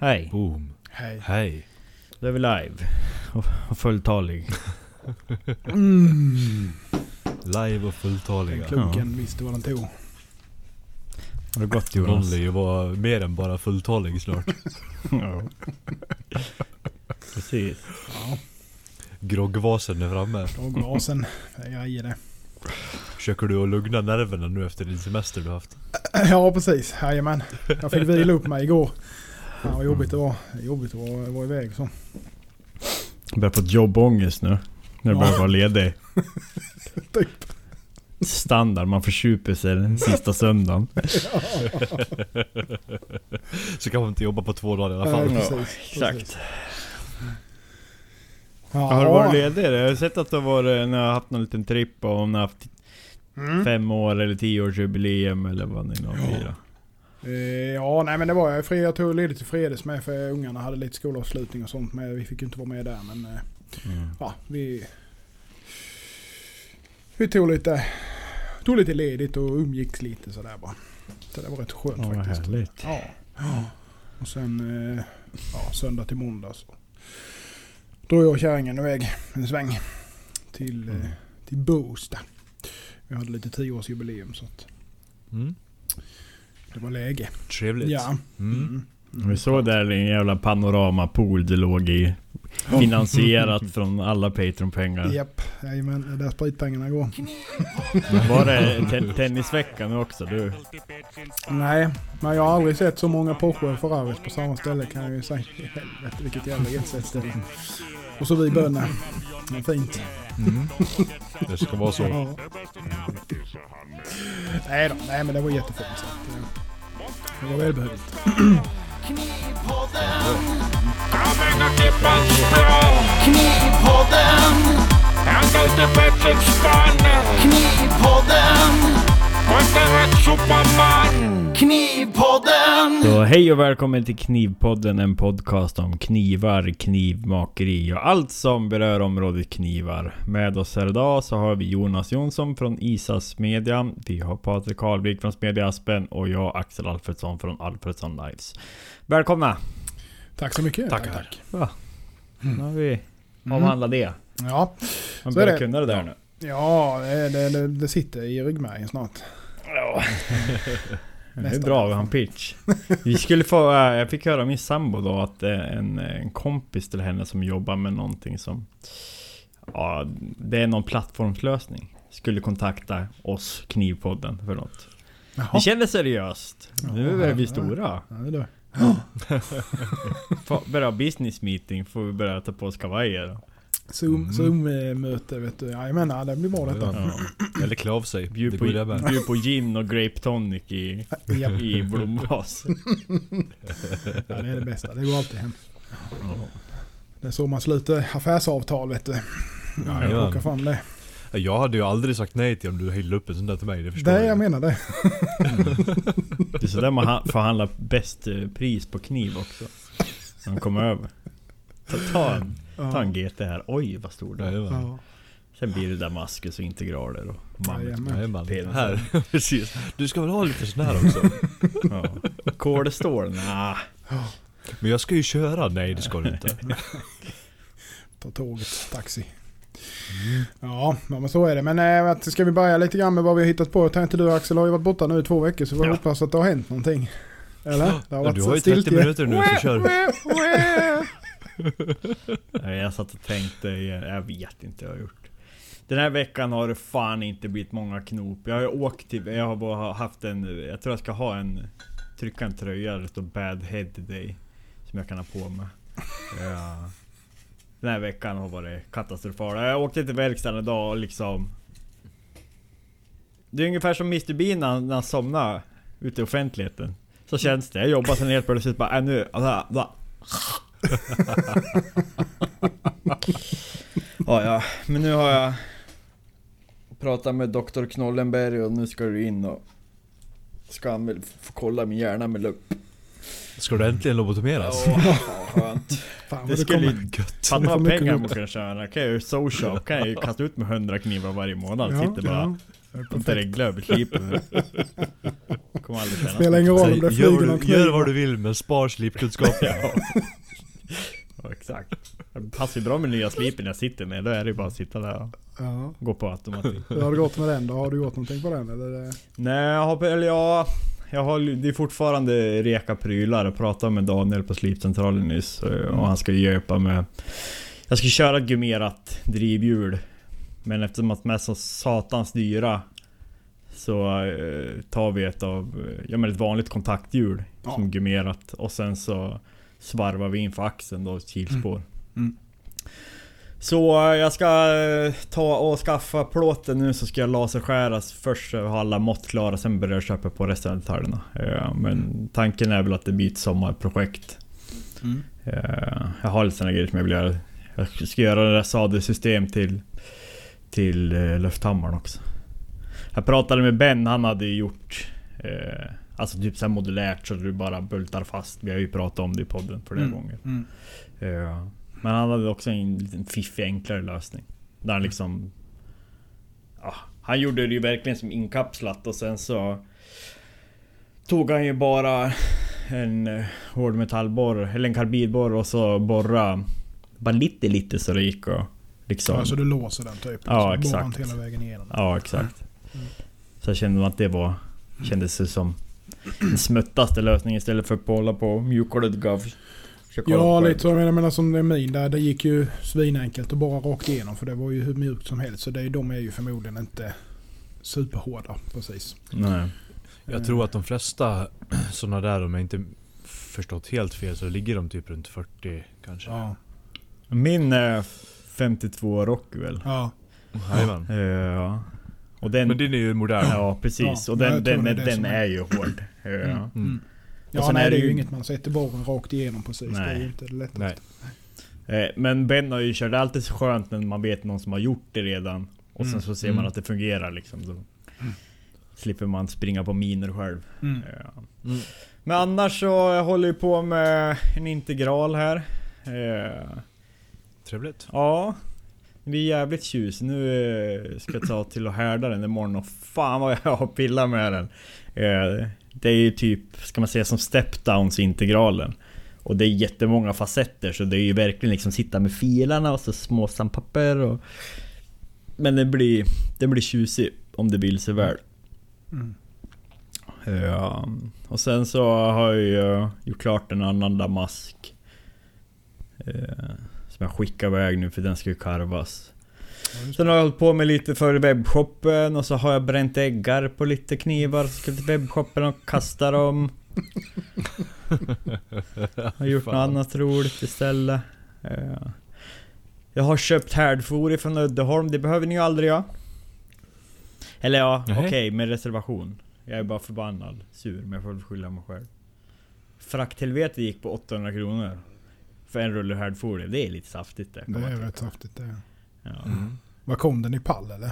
Hej. Boom. Hej. Hej. Då är vi live. Och, och fulltalig. Mm. Live och Den fulltaliga. klunken visste vad den tog. Har det gått Jonas? Ju vara mer än bara fulltalig snart. ja. Precis. Ja, Groggvasen är framme. dragvasen. Jag ger det. Försöker du att lugna nerverna nu efter din semester du haft? Ja precis, jajamän. Jag fick vila upp mig igår. Fan vad jobbigt det var. Jobbigt att vara, vara iväg så. Jag börjar få jobbångest nu. När börjar Ja. vara ledig. Typ. Standard, man försuper sig den sista söndagen. Så kan man inte jobba på två dagar i alla Nej, fall. Ja, precis, Exakt. precis. Har du varit ledig? Jag har sett att du har varit, när jag har haft någon liten tripp och om ni har haft Mm. fem år eller tio års jubileum eller vad ni nu har Ja. firat. Eh, Ja, nej men det var jag. Jag tog ledigt i fredags med för ungarna hade lite skolavslutning och sånt. Men vi fick ju inte vara med där. Men eh, Mm. ja, vi... Vi tog lite, tog lite ledigt och umgicks lite sådär bara. Så det var rätt skönt Ja, faktiskt. härligt. Ja. ja. Och sen eh, ja, söndag till måndag så drog jag och kärringen iväg en sväng till, Mm. till Båstad. Vi hade lite tioårsjubileum så att Mm. Det var läge. Trevligt. Ja. Mm. Vi såg där en jävla panoramapool det låg i. Finansierat från alla Patreon-pengar. Japp, jajamän. Det är där spritpengarna går. Var det te- tennisveckan nu också? Du? Nej, men jag har aldrig sett så många Porsche och Ferraris på samma ställe kan jag ju säga. Helvete vilket jävla jetset-ställe. Och så vi bönder. Ja, fint. Mm. Det ska vara så. Ja. Nej då, nej men det var jättefint. Så att, det var välbehövligt. Knipodden! Knivpodden Så hej och välkommen till Knivpodden, en podcast om knivar, knivmakeri och allt som berör området knivar. Med oss här idag så har vi Jonas Jonsson från Isas Media. Vi har Patrik Karlvik från Smedja Aspen och jag Axel Alfredsson från Alfredsson Lives. Välkomna! Tack så mycket. Tackar. Tack. Nu har vi Mm. avhandlat det. Ja, Man börjar kunna det där nu. ja det, det, det, det sitter i ryggmärgen snart. Ja. Det är bra har en pitch. Vi skulle få, äh, jag fick höra av min sambo då att äh, en, en kompis till henne som jobbar med någonting som... Ja, det är någon plattformslösning. Skulle kontakta oss, Knivpodden, för något. Jaha. Det kändes seriöst. Nu börjar vi stora. Ja, det är börja business meeting, får vi börja ta på oss kavajer. Zoom, Mm. Zoom-möte vet du. Jajamän, ja, det blir bra detta. Ja. Eller klä av sig. Bjud på, bjud på gin och grape tonic i, Japp. i blomvas. Ja, det är det bästa. Det går alltid hem. Det är så man sluter affärsavtal vet du. Ja, jag plockar fram det. Jag hade ju aldrig sagt nej till om du hällde upp en sån där till mig. Det förstår Det är jag. jag menar det. Det är sådär man ha- förhandlar bäst eh, pris på kniv också. När man kommer över. Ta, ta, en, ta en GT här. Oj vad stor den är. Ja. Sen blir det Damaskus och integraler och mammut. Penis. Här, precis. Du ska väl ha lite sån här också? Ja. Nah. Men jag ska ju köra. Nej det ska du inte. Ta tåget, taxi. Ja, ja, men så är det. Men äh, ska vi börja lite grann med vad vi har hittat på? Jag tänkte du Axel har ju varit borta nu i två veckor så vi Ja. hoppas att det har hänt någonting. Eller? Det Ja, du har ju 30 stiltje. minuter nu så kör. Jag satt och tänkte, jag, jag vet inte vad jag har gjort. Den här veckan har det fan inte blivit många knop. Jag har ju åkt till, jag har bara haft en, jag tror jag ska ha en, trycka en tröja där det står Bad Head Day. Som jag kan ha på mig. Ja. Den här veckan har varit katastrofal. Jag åkte till verkstaden idag och liksom... Det är ungefär som Mr Bean när han, när han somnar ute i offentligheten. Så känns det. Jag jobbar sen helt plötsligt bara, äh, nu, alltså. ja, ja, men nu har jag pratat med Dr. Knollenberg och nu ska du in och ska han väl få kolla min hjärna med lupp. Ska du äntligen lobotomeras? Ja, skönt. Fan Det det skulle ju... Får vad pengar man kan tjäna. Kan jag ju social kan jag ju kasta ut med 100 knivar varje månad. Ja, Sitter bara ja. och dreglar över slipen. Kommer aldrig känna Spelar ingen roll om det flyger vad någon du, kniv. gör vad du vill men spar slipkunskap. Ja. Ja, exakt. Det passar ju bra med nya slipen jag sitter med. Då är det ju bara att sitta där och Ja. gå på automatik. Hur har det gått med den då? Har du gjort någonting på den eller? Nej, jag har, eller ja, jag har, det är fortfarande reka prylar. Jag pratade med Daniel på slipcentralen nyss eh, och han ska hjälpa med... Jag ska köra ett gummerat drivhjul. Men eftersom att de är så satans dyra så eh, tar vi ett av, ja men ett vanligt kontakthjul Ja. som gummerat och sen så svarvar vi in för axeln då, kilspår. Mm. Så eh, jag ska eh, ta och skaffa plåten nu så ska jag laserskäras först jag har alla mått klara sen börjar jag köpa på resten av detaljerna. Eh, Men tanken är väl att det blir ett sommarprojekt. Mm. Jag har lite såna grejer som jag vill göra. Jag ska göra det där sadelsystem till Till Lufthammaren också. Jag pratade med Ben, han hade gjort Alltså typ såhär modulärt så du bara bultar fast. Vi har ju pratat om det i podden flera Mm. gånger. Mm. Eh, Men han hade också en liten fiffig enklare lösning. Där han liksom... Ja, han gjorde det ju verkligen som inkapslat och sen så... Tog han ju bara en eh, hård metallborr, eller en karbidborr och så borra Bara lite lite så det gick och liksom... Alltså du låser den typ. Ja, Så exakt. Hela vägen igenom. Ja exakt. Mm. Så kände att det var... Kändes det som smuttaste lösningen istället för att hålla på mjukgolvgav. Ja, lite så. Jag menar, menar som det är min där. Det gick ju svinenkelt att bara rakt igenom. För det var ju hur mjukt som helst. Så det, de är ju förmodligen inte superhårda precis. Nej. Jag tror att de flesta sådana där, om jag inte förstått helt fel, så ligger de typ runt 40 kanske. Ja. Min är 52 Rockwell. Ja. Jajamän. Eh, Ja. Och den... Men din är ju modern. Ja precis. Ja, och den, den, som den är- är ju hård. Mm. Ja. Mm. Ja, Och sen nej, är det är ju inget man sätter borren rakt igenom precis. Det är Nej. ju inte det lättaste. Nej. Eh, Men Ben har ju kört, det är alltid så skönt när man vet någon som har gjort det redan. Och sen Mm. så ser man Mm. att det fungerar liksom. Då slipper man springa på miner själv. Mm. Ja. Mm. Men annars så jag håller jag på med en integral här. Eh, Trevligt. Ja. Det blir jävligt tjus. Nu eh, ska jag ta till och härda den imorgon och fan vad jag har pillat med den. Eh, Det är ju typ, ska man säga som step-downs integralen. Och det är jättemånga facetter så det är ju verkligen liksom sitta med filarna och så små sandpapper och... Men det blir, det blir tjusigt om det vill sig väl. Mm. Ja, och sen så har jag ju gjort klart en annan damask. Som jag skickar iväg nu för den ska ju karvas. Ja, Sen har jag hållit på med lite för webbshoppen och så har jag bränt äggar på lite knivar. Så ska till webbshoppen och kasta dem. har gjort något annat roligt istället. Jag har köpt härdfor från Uddeholm, det behöver ni ju aldrig göra. Eller ja, okej med reservation. Jag är bara förbannad, sur, men jag får väl skylla mig själv. Frakthelvetet gick på 800 kronor. För en rulle härdfolie, det är lite saftigt det. Det är rätt saftigt det. Ja. Mm. Vad kom den i pall eller?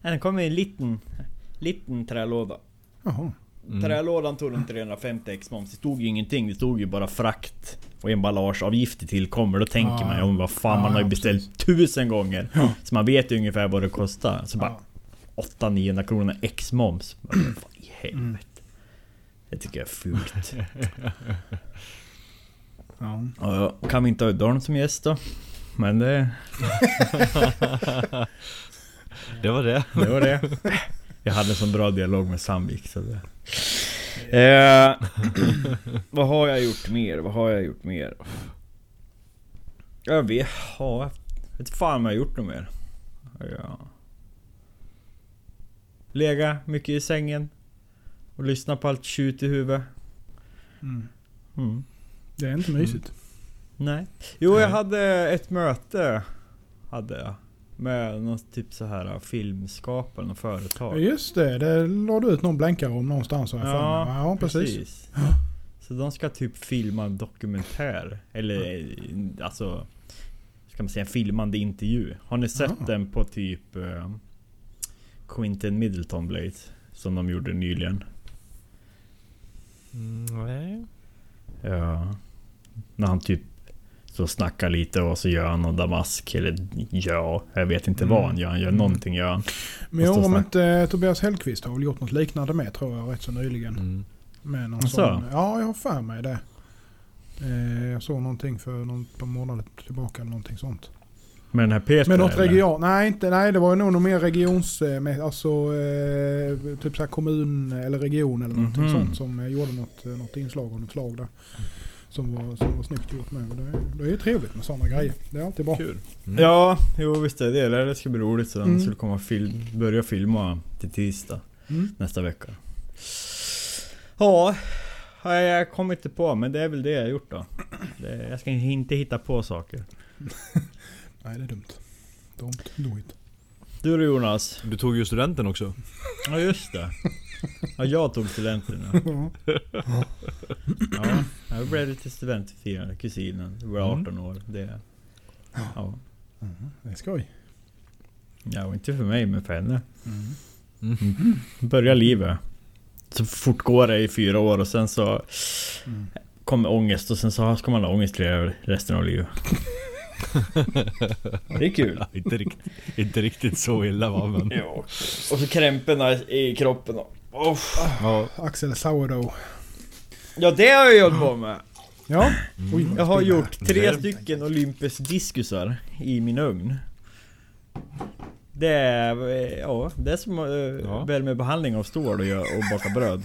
Nej, Den kom i en liten, liten trälåda. Jaha. Mm. Trälådan tog runt 350 x moms. Det stod ju ingenting. Det stod ju bara frakt och emballageavgifter tillkommer. Då tänker Ja. man ju, vad fan Ja, man har ju ja, beställt tusen gånger. Ja. Så man vet ju ungefär vad det kostar. Så bara Ja. 800-900 kronor x moms. Vad i helvete. Mm. Det tycker jag är fult. Ja. Kan vi inte ha Uddeholm som gäst då? Men det, Det var det. det var det. Jag hade en sån bra dialog med Sandvik så det... Eh, vad har jag gjort mer? Vad har jag gjort mer? Jag vet... Ja, jag vet fan om jag har gjort något mer. Ja. Lega mycket i sängen. Och lyssna på allt tjut i huvudet. Mm. Mm. Det är inte mysigt. Nej. Jo, jag hade ett möte. Hade jag. Med någon typ så här filmskapare, något företag. Just det, det la du ut någon blänkare om någonstans har jag för mig. Ja, precis. Så de ska typ filma en dokumentär. Eller alltså... Ska man säga en filmande intervju. Har ni sett Ah. den på typ... Uh, Quinton Middleton Blades? Som de gjorde nyligen. Mm, nej. Ja. När han typ Så snacka lite och så gör han någon damask. Eller ja, jag vet inte Mm. vad han gör. Han gör någonting gör han. Men undrar om inte Tobias Hellqvist har väl gjort något liknande med tror jag rätt så nyligen. Mm. Med någon Asså? sån, ja, jag har för mig det. Eh, jag såg någonting för någon par månader tillbaka eller någonting sånt. Med den här Peter Men något region, nej, inte, nej det var ju nog något mer regions, eh, med, alltså eh, typ så här kommun eller region eller någonting Mhm. sånt som eh, gjorde något, eh, något inslag av något slag där. Som var, som var snyggt gjort med. Och Det, är- det är ju trevligt med sådana grejer. Det är alltid bra. Kul. Mm. Ja, jo visst är det. Det ska bli roligt. Så han Mm. skulle komma film, börja filma till tisdag Mm. nästa vecka. Ja, har jag kommit inte på. Men det är väl det jag har gjort då. Det, jag ska inte hitta på saker. Nej det är dumt. Don't do it. Du då Jonas? Du tog ju studenten också. Ja just det. Ja, jag tog studenten. Ja. Ja, jag blev lite studentfirande. Kusinen. Du var Mm. 18 år. Det, ja. Det är skoj. ja, inte för mig men för henne. Mm. Börja livet. Så fortgår det i fyra år och sen så Mm. kommer ångest och sen så ska man ha ångest resten av livet. Det är kul. Ja, inte, riktigt, inte riktigt så illa va men... Ja. Och så krämporna i kroppen. och- Oh. Ja. Axel Sourdough. Ja det har jag hållit på med. Ja. Oj, Jag har gjort tre stycken Olympus diskusar i min ugn. Det är, eh, ja, det är som uh, Ja. värmebehandling av stål och, och baka bröd.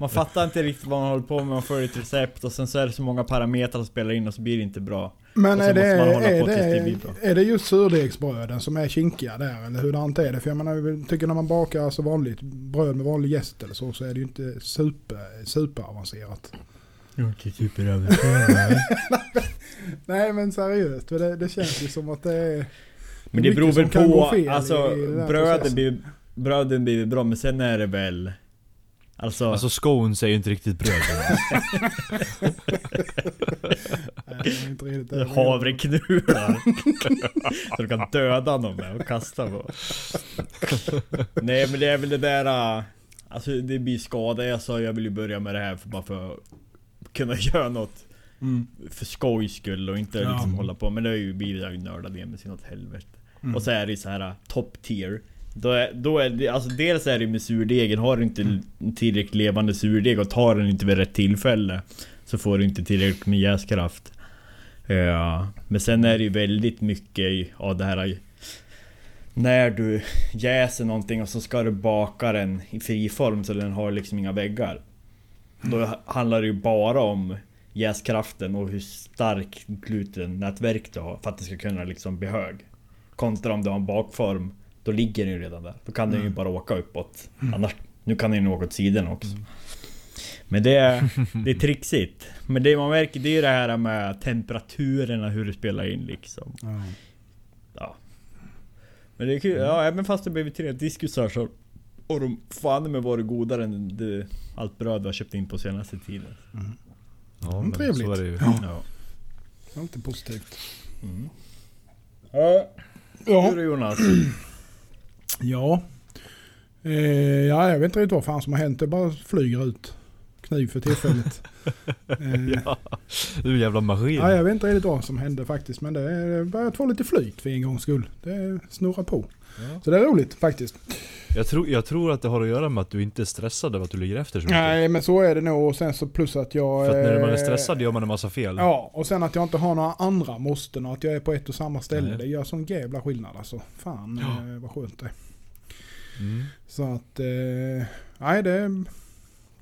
Man fattar inte riktigt vad man håller på med, man följer ett recept och sen så är det så många parametrar som spelar in och så blir det inte bra. Men är det, är, det är det just surdegsbröden som är kinkiga där? Eller hurdant är det? För jag menar, jag tycker när man bakar alltså vanligt bröd med vanlig jäst eller så, så är det ju inte super, superavancerat. Inte super Nej men seriöst, för det, det känns ju som att det är... Men det mycket beror väl på, fel alltså bröden blir, bröden blir bra men sen är det väl Alltså, Alltså scones är ju inte riktigt bröd. Det det. havreknular Så du kan döda någon med och kasta på. Nej men det är väl det där Alltså det blir skada, jag sa jag vill ju börja med det här för bara för att kunna göra något Mm. för skojs skull och inte Ja. liksom hålla på. Men det har ju blivit nördad med sin åt helvete. Mm. Och så är det ju så här äh, top tier. Då är, då är det, alltså dels är det med surdegen, har du inte en tillräckligt levande surdeg och tar den inte vid rätt tillfälle Så får du inte tillräckligt med jäskraft. Ja, men sen är det ju väldigt mycket av det här När du jäser någonting och så ska du baka den i friform så den har liksom inga väggar. Då handlar det ju bara om jäskraften och hur stark glutennätverk du har för att det ska kunna liksom bli hög Kontra om du har en bakform Då ligger den ju redan där. Då kan den ju bara åka uppåt. Annars, nu kan den ju åka åt sidan också. Men det är, det är trixigt. Men det man märker det är det här med temperaturerna, hur det spelar in liksom. Ja. Ja. Men det är kul, ja även fast det blivit tre diskusar så har de fan med varit godare än det, allt bröd vi har köpt in på senaste tiden. Ja, men trevligt. så är det ju. Ja. Ja. Alltid positivt. Mm. Ja. Ja. Du då Jonas? Ja. Eh, ja, jag vet inte riktigt vad fan som har hänt. Det bara flyger ut. Kniv för tillfället. eh, Ja, du är en jävla maskin. ja, jag vet inte riktigt vad som hände faktiskt. Men det börjar få lite flyt för en gångs skull. Det snurrar på. Ja. Så det är roligt faktiskt. Jag, tror, jag tror att det har att göra med att du inte är stressad över att du ligger efter så mycket. Nej, men så är det nog. Och sen så plus att jag... För att när man är eh, stressad gör man en massa fel. Ja, och sen att jag inte har några andra måsten och att jag är på ett och samma ställe. Nej. Det gör sån jävla skillnad alltså. Fan Ja. eh, vad skönt det är. Mm. Så att... Nej, det,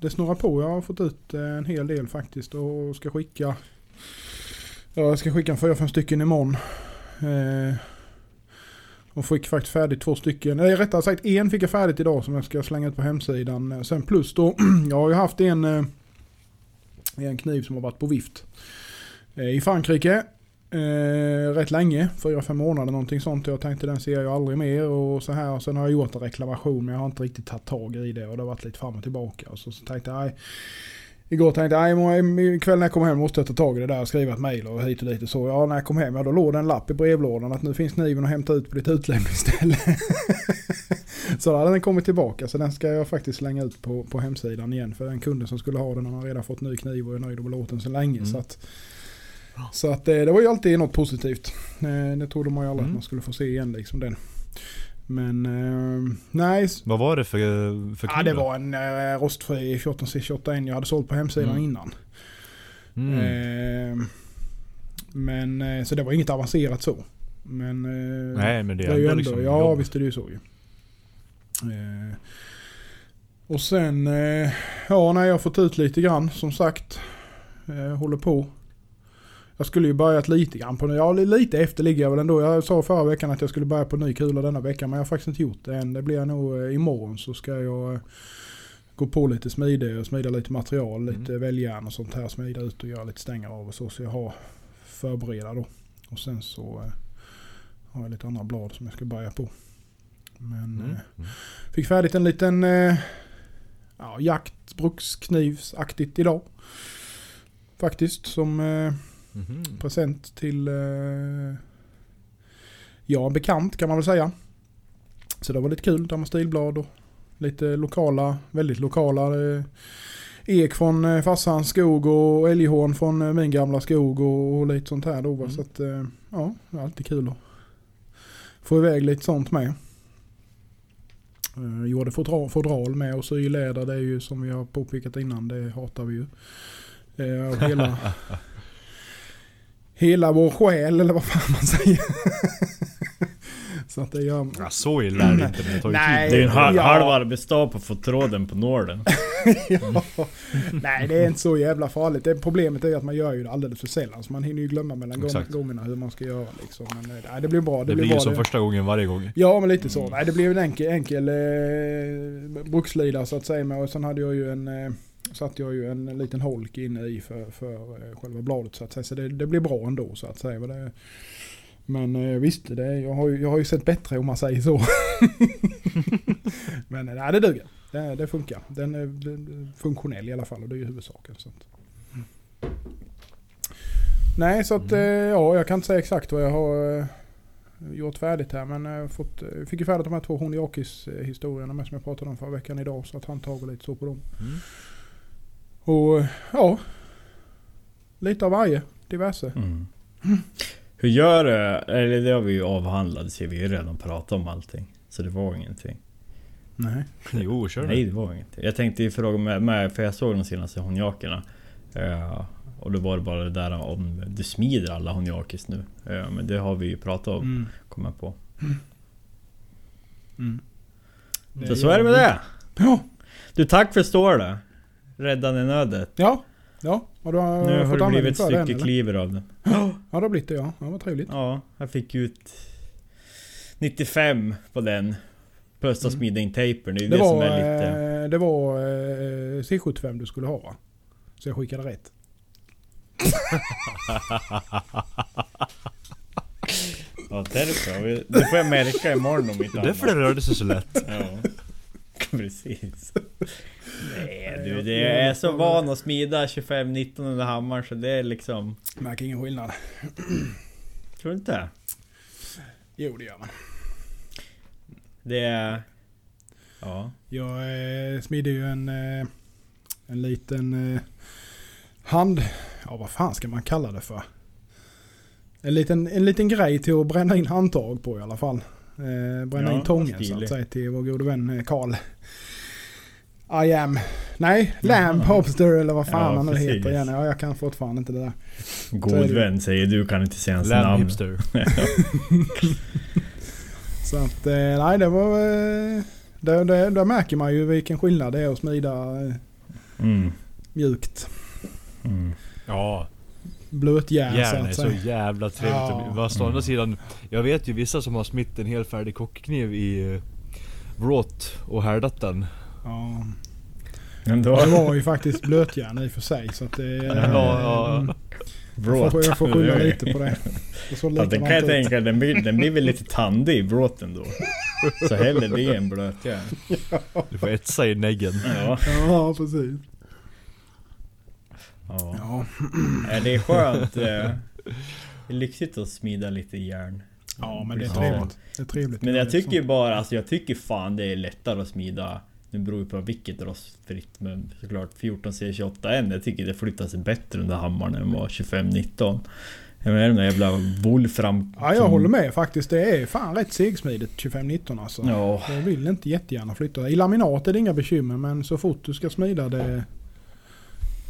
det snurrar på. Jag har fått ut eh, en hel del faktiskt och ska skicka... Ja, jag ska skicka fyra, fem stycken imorgon. Eh, och fick faktiskt färdigt två stycken. Nej, rättare sagt en fick jag färdigt idag som jag ska slänga ut på hemsidan. Eh, sen plus då, jag har ju haft en, eh, en kniv som har varit på vift. Eh, I Frankrike. Eh, rätt länge, fyra fem månader någonting sånt. Jag tänkte den ser jag aldrig mer och så här. Sen har jag gjort en reklamation men jag har inte riktigt tagit tag i det och det har varit lite fram och tillbaka. Och så, så tänkte jag. Igår tänkte jag, ikväll när jag kommer hem måste jag ta tag i det där och skriva ett mail och hit och dit och så. Ja, när jag kom hem, ja då låg det en lapp i brevlådan att nu finns kniven att hämta ut på ditt utlämningsställe. så då hade den kommit tillbaka så den ska jag faktiskt slänga ut på, på hemsidan igen. För den kunden som skulle ha den han har redan fått ny kniv och är nöjd och belåten så länge. Mm. Så att Så att eh, det var ju alltid något positivt. Eh, Det trodde man ju aldrig Mm. att man skulle få se igen liksom den. Men eh, nej, Vad var det för, för ja, kniv det då? var en rostfri 14C28 jag hade sålt på hemsidan Mm. innan. Mm. Men så det var inget avancerat så. Men Nej men det det är ju ändå, liksom ja jobb. visst är det ju så ju. Och sen, ja när jag har fått ut lite grann som sagt. Håller på. Jag skulle ju börjat lite grann på, ja lite efter ligger jag väl ändå. Jag sa förra veckan att jag skulle börja på ny kula denna veckan men jag har faktiskt inte gjort det än. Det blir nog eh, imorgon så ska jag eh, gå på lite smide och smida lite material, Mm. lite väljärn och sånt här. Smida ut och göra lite stänger av och så. Så jag har förbereda då. Och sen så eh, har jag lite andra blad som jag ska börja på. Men Mm. eh, Mm. fick färdigt en liten eh, ja, jaktbruksknivsaktigt idag. Faktiskt som eh, Mhm. present till eh, ja, en bekant kan man väl säga. Så det var lite kul. Där med stilblad och lite lokala, väldigt lokala eh, ek från eh, farsans skog och älghorn från min gamla skog och, och lite sånt här då. Mm. Så att ja, det är alltid kul att få iväg lite sånt med. Uh, gjorde fodral, fodral med och sy läder. Det är ju som vi har påpekat innan. Det hatar vi ju. Uh, och hela, hela vår själ eller vad fan man säger. Så att det gör... Ja, så illa är det inte men det tar ju Nej. tid. Det är ju en halv, Ja. halv arbetsdag på att få tråden på nålen. ja. Nej det är inte så jävla farligt. Det problemet är att man gör ju det alldeles för sällan. Så man hinner ju glömma mellan Exakt. gångerna hur man ska göra. Liksom. Men eh, nej, det blir bra. Det, Det blir blir bra. som det. första gången varje gång. Ja men lite så. Nej det blev en enkel, enkel eh, brukslida så att säga. Och sen hade jag ju en, eh, satte jag ju en liten holk inne i för, för eh, själva bladet så att säga. Så det, det blir bra ändå så att säga. Det, men eh, visst, det, jag, har ju, jag har ju sett bättre om man säger så. men eh, nej det duger. Det, det funkar. Den är funktionell i alla fall och det är ju huvudsaken. Så att. Nej så att eh, ja jag kan inte säga exakt vad jag har gjort färdigt här men fått, fick ju färdigt de här två Honiakis eh, historierna med som jag pratade om förra veckan idag. Så att han tagit lite så på dem. Mm. Och eh, ja, lite av varje. Diverse. Mm. Hur gör du? Eller det har vi ju avhandlat, så vi har ju redan pratat om allting. Så det var ingenting. Nej. Jo, kör Nej du. det var ingenting. Jag tänkte ju fråga med, med för jag såg de senaste honjakerna. Uh, och då var det bara det där om du smider alla honjakis nu. Eh, men det har vi ju pratat om, Mm. kom jag på. Mm. Så så är det med det! Ja, Du tack för stålet! Räddade nödet. ja. Ja, och du har Nu har det blivit ett den, stycke kliver av den. Ja, det har blivit det ja. Ja, vad trevligt. Ja, jag fick ut 95 på den. Plus att Mm. smida in tejpen, det är Det, det, som var, är lite... eh, det var eh, C75 du skulle ha va? Så jag skickade rätt. Ja, därför. Det får jag märka imorgon om inte Det är därför det rörde sig så lätt. Ja, precis. Nej du, det är så van att smida 25-19 under hammaren så det är liksom... Märker ingen skillnad. Tror du inte? Jo det gör man. Det är... Ja. Jag eh, smider ju en, eh, en liten eh, hand... Ja vad fan ska man kalla det för? En liten, en liten grej till att bränna in handtag på i alla fall. Eh, bränna Ja, in tången så att säga till vår gode vän eh, Karl. I am... Nej, Lamb Hobster eller vad fan Ja, han nu precis. heter igen. Ja, jag kan fortfarande inte det där. God det. vän säger du, kan inte säga hans Lamb namn. hipster. Så att, eh, nej det var... Eh, där, där, märker man ju vilken skillnad det är att smida Mm. mjukt. Mm. Ja, Blötjärn så järn är så jävla trevligt. Ja. Fast å andra Mm. sidan, jag vet ju vissa som har smitt en helt färdig kockkniv i eh, vråt och härdat den. Ja. Men Det då... var ju faktiskt blötjärn i och för sig så att det... Ja, ja. mm, Bråt. Jag får, jag får skylla lite på det. det Ja, den kan jag tänka, den blir, den blir väl lite tandig i bråten då. Så hellre det än blötjärn. Du får etsa i neggen. Ja. Ja, precis. Ja. Ja. Det är skönt. eh, Det är lyxigt att smida lite järn. ja, men det är trevligt. Det är trevligt. Men jag är tycker ju bara, alltså jag tycker fan det är lättare att smida Nu beror det på vilket rostfritt men såklart 14C28N Jag tycker det flyttar sig bättre under hammaren än vad 2519 Jag menar den där jävla Wolfram Ja, jag håller med faktiskt. Det är fan rätt segsmidigt 2519 alltså. Ja, Jag vill inte jättegärna flytta. I laminat är det inga bekymmer men så fort du ska smida det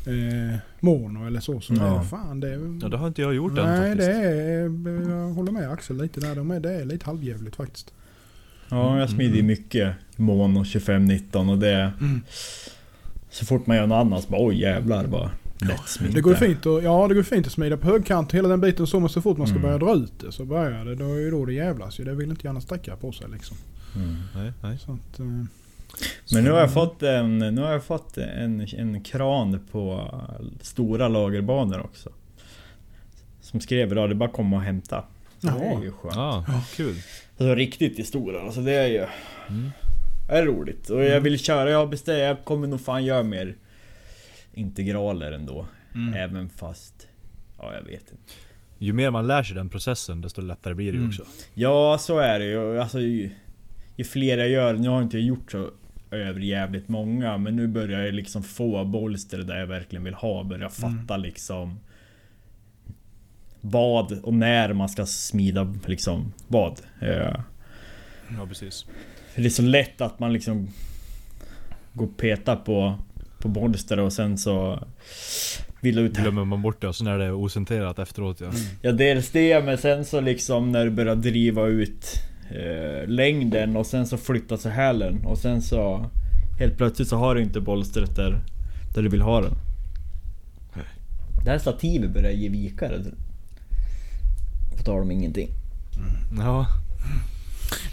eh, mono eller så så Ja. är det fan det... Ja det har inte jag gjort än Nej faktiskt. det är... Jag håller med Axel lite där. De är, det är lite halvjävligt faktiskt. ja jag smider ju mycket Mono 2519 och det Mm. Så fort man gör något annat så bara oj jävlar vad lätt smitt Det går fint att, ja, det går fint att smida på högkant hela den biten så men så fort man ska Mm. börja dra ut det så börjar det. Då är ju då det jävlas ju. Det vill inte gärna sträcka på sig liksom. mm. Nej, nej. Så att, eh, Men nu har jag fått en, nu har jag fått en, en kran på stora lagerbanor också. Som skrev idag, det är bara att komma och hämta. Så det är ju skönt. Ah, kul. Alltså riktigt i stora, alltså det är ju Mm. är roligt. Och jag vill köra, jag beställer, jag kommer nog fan göra mer integraler ändå. Mm. Även fast... Ja, jag vet inte. Ju mer man lär sig den processen desto lättare blir det ju Mm. också. Ja, så är det ju. Alltså, ju, ju fler jag gör, nu har jag inte gjort så över jävligt många, men nu börjar jag liksom få bolster där jag verkligen vill ha. Börja fatta liksom vad och när man ska smida liksom vad. Eh, Ja precis. För det är så lätt att man liksom går och petar på, på bolster och sen så vill ut Glömmer man bort det och sen är det ocentrerat efteråt ja. Ja dels det men sen så liksom när du börjar driva ut eh, längden och sen så flyttar sig hälen och sen så Helt plötsligt så har du inte bolstret där, där du vill ha den. Det här stativet börjar ge vikare. På tal om ingenting. Ja.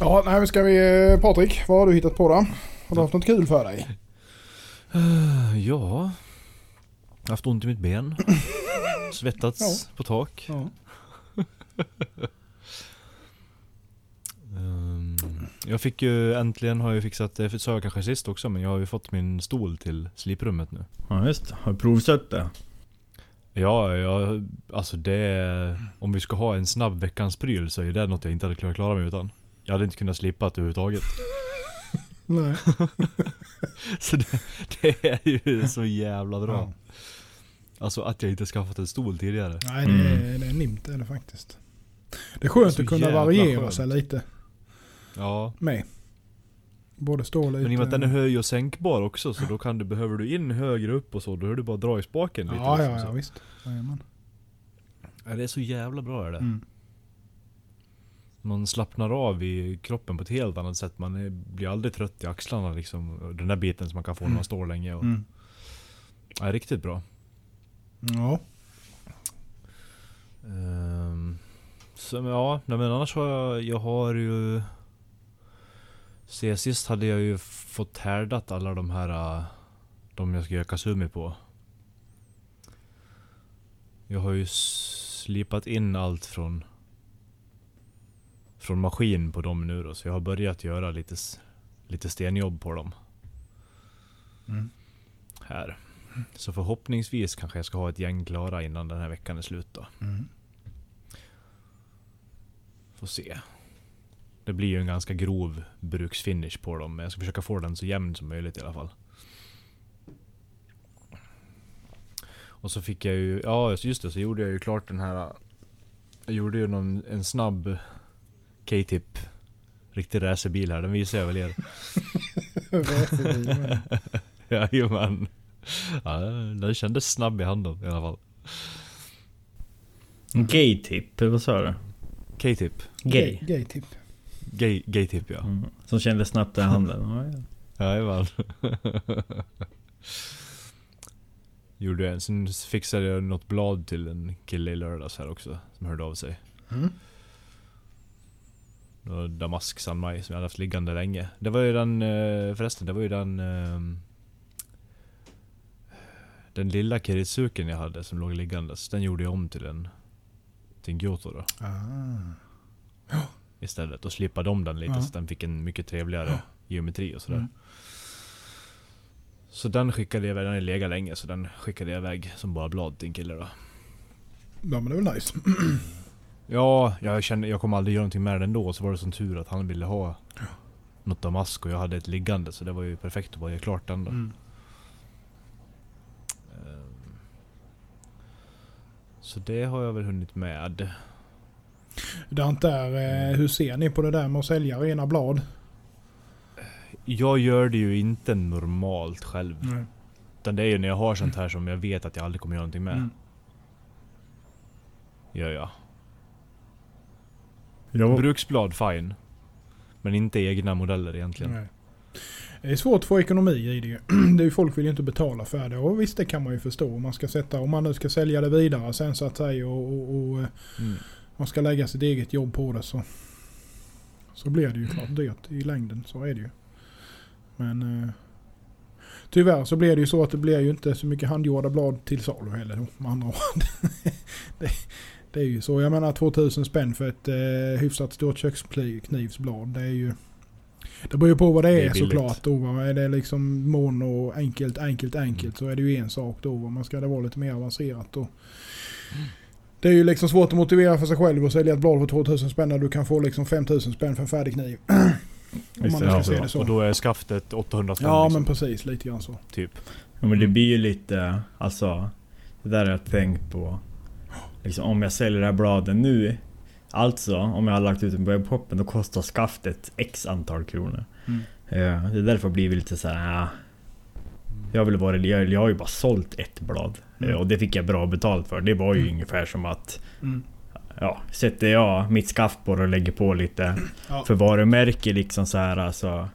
Ja, nej ska vi... eh, Patrik, vad har du hittat på då? Har du haft något kul för dig? Eh, Ja. Jag har haft ont i mitt ben. Svettats på tak. Ja. Jag fick ju äntligen, har jag fixat, det sa jag kanske sist också, men jag har ju fått min stol till sliprummet nu. Ja just det. Har du provsett det? Ja, jag, alltså det... Om vi ska ha en snabb veckans pryl så är det något jag inte hade kunnat klara mig utan. Jag hade inte kunnat slippa det överhuvudtaget. Nej. Så det, det är ju så jävla bra. Ja. Alltså att jag inte skaffat en stol tidigare. Nej, det är, det är nimt är det faktiskt. Det är skönt Så att kunna variera skönt. sig lite Ja. med. Både stå lite... Men i och med att den är höj och sänkbar också så då kan du, behöver du in högre upp och så, då är det bara att dra i spaken lite. Ja, liksom, ja, så. ja visst. Jajamän. Ja, det är så jävla bra är det. Mm. Man slappnar av i kroppen på ett helt annat sätt. Man är, blir aldrig trött i axlarna liksom. Den där biten som man kan få när man står länge. Och, Mm. ja, riktigt bra. Ja. Um, så, men ja, nej, men annars har jag, jag har ju... Se, sist hade jag ju fått härdat alla de här... äh, De jag ska göra kasumi på. Jag har ju slipat in allt från... Från maskin på dem nu då, så jag har börjat göra lite, lite stenjobb på dem. Mm. Här. Så förhoppningsvis kanske jag ska ha ett gäng klara innan den här veckan är slut då. Mm. Får se. Det blir ju en ganska grov bruksfinish på dem, men jag ska försöka få den så jämn som möjligt i alla fall. Och så fick jag ju, ja just det, så gjorde jag ju klart den här... Jag gjorde ju någon, en snabb K-tip. Riktig racerbil här, den visar jag väl er. Jajamän. Ja, den kändes snabb i handen i alla fall. Gay-tip, vad sa du? K-tip. Gay? Gay-tip. Gay, gay-tip ja. Mm. Som kändes snabbt i handen. Ja, ja. Jajamän. Gjorde jag en. Sen fixade jag något blad till en kille i lördags här också. Som hörde av sig. Mm. Det var Damask Sanmai som jag hade haft liggande länge. Det var ju den, eh, förresten, det var ju den... ehm, Den lilla Kiritsuken jag hade som låg liggandes. Den gjorde jag om till en... Till en Gyoto då. Ah. Istället. Och slipade om den lite Ja. så att den fick en mycket trevligare geometri och sådär. Mm. Så den skickade jag iväg, den har legat länge så den skickade jag iväg som bara blad till en kille då. Ja men det är väl nice. Ja, jag kände, jag kommer aldrig göra någonting med den ändå. Så var det som tur att han ville ha något damask och jag hade ett liggande så det var ju perfekt att bara göra klart den då. Mm. Ehm, Så det har jag väl hunnit med. Det är inte där, eh, hur ser ni på det där med att sälja rena blad? Jag gör det ju inte normalt själv. Nej. Utan det är ju när jag har sånt här som jag vet att jag aldrig kommer göra någonting med. Mm. Gör jag. Jag, Bruksblad fine. Men inte egna modeller egentligen. Nej. Det är svårt att få ekonomi i det det är ju Folk vill ju inte betala för det. Och visst det kan man ju förstå. Om man, ska sätta, om man nu ska sälja det vidare sen så att säga och, och, och eh, Mm. Man ska lägga sitt eget jobb på det så, så blir det ju klart dyrt i längden. Så är det ju. Men eh, tyvärr så blir det ju så att det blir ju inte så mycket handgjorda blad till salu heller med andra ord. det, det är ju så. Jag menar 2000 spänn för ett eh, hyfsat stort köksknivsblad. Det är ju... Det beror ju på vad det är, Det är såklart. Då, va. Är det liksom mono, enkelt, enkelt, enkelt så är det ju en sak då. Va. Man ska det vara lite mer avancerat då. Det är ju liksom svårt att motivera för sig själv att sälja ett blad för 2000 spänn när du kan få liksom 5000 spänn för en färdig kniv. Om Visst man ska se det så. Och då är skaftet 800 spänn Ja liksom, men precis, lite grann så. typ. ja, men det blir ju lite, alltså. Det där har jag tänkt på. Liksom, om jag säljer det här bladet nu. Alltså, om jag har lagt ut den på webbshoppen, då kostar skaftet X antal kronor. Mm. Ja, det är därför blir vi lite så här. Ja, jag, vill vara, jag, jag har ju bara sålt ett blad. Mm. Och det fick jag bra betalt för. Det var ju Mm. ungefär som att Mm. Ja, sätter jag mitt skaft på och lägger på lite Ja. för varumärke liksom så här alltså.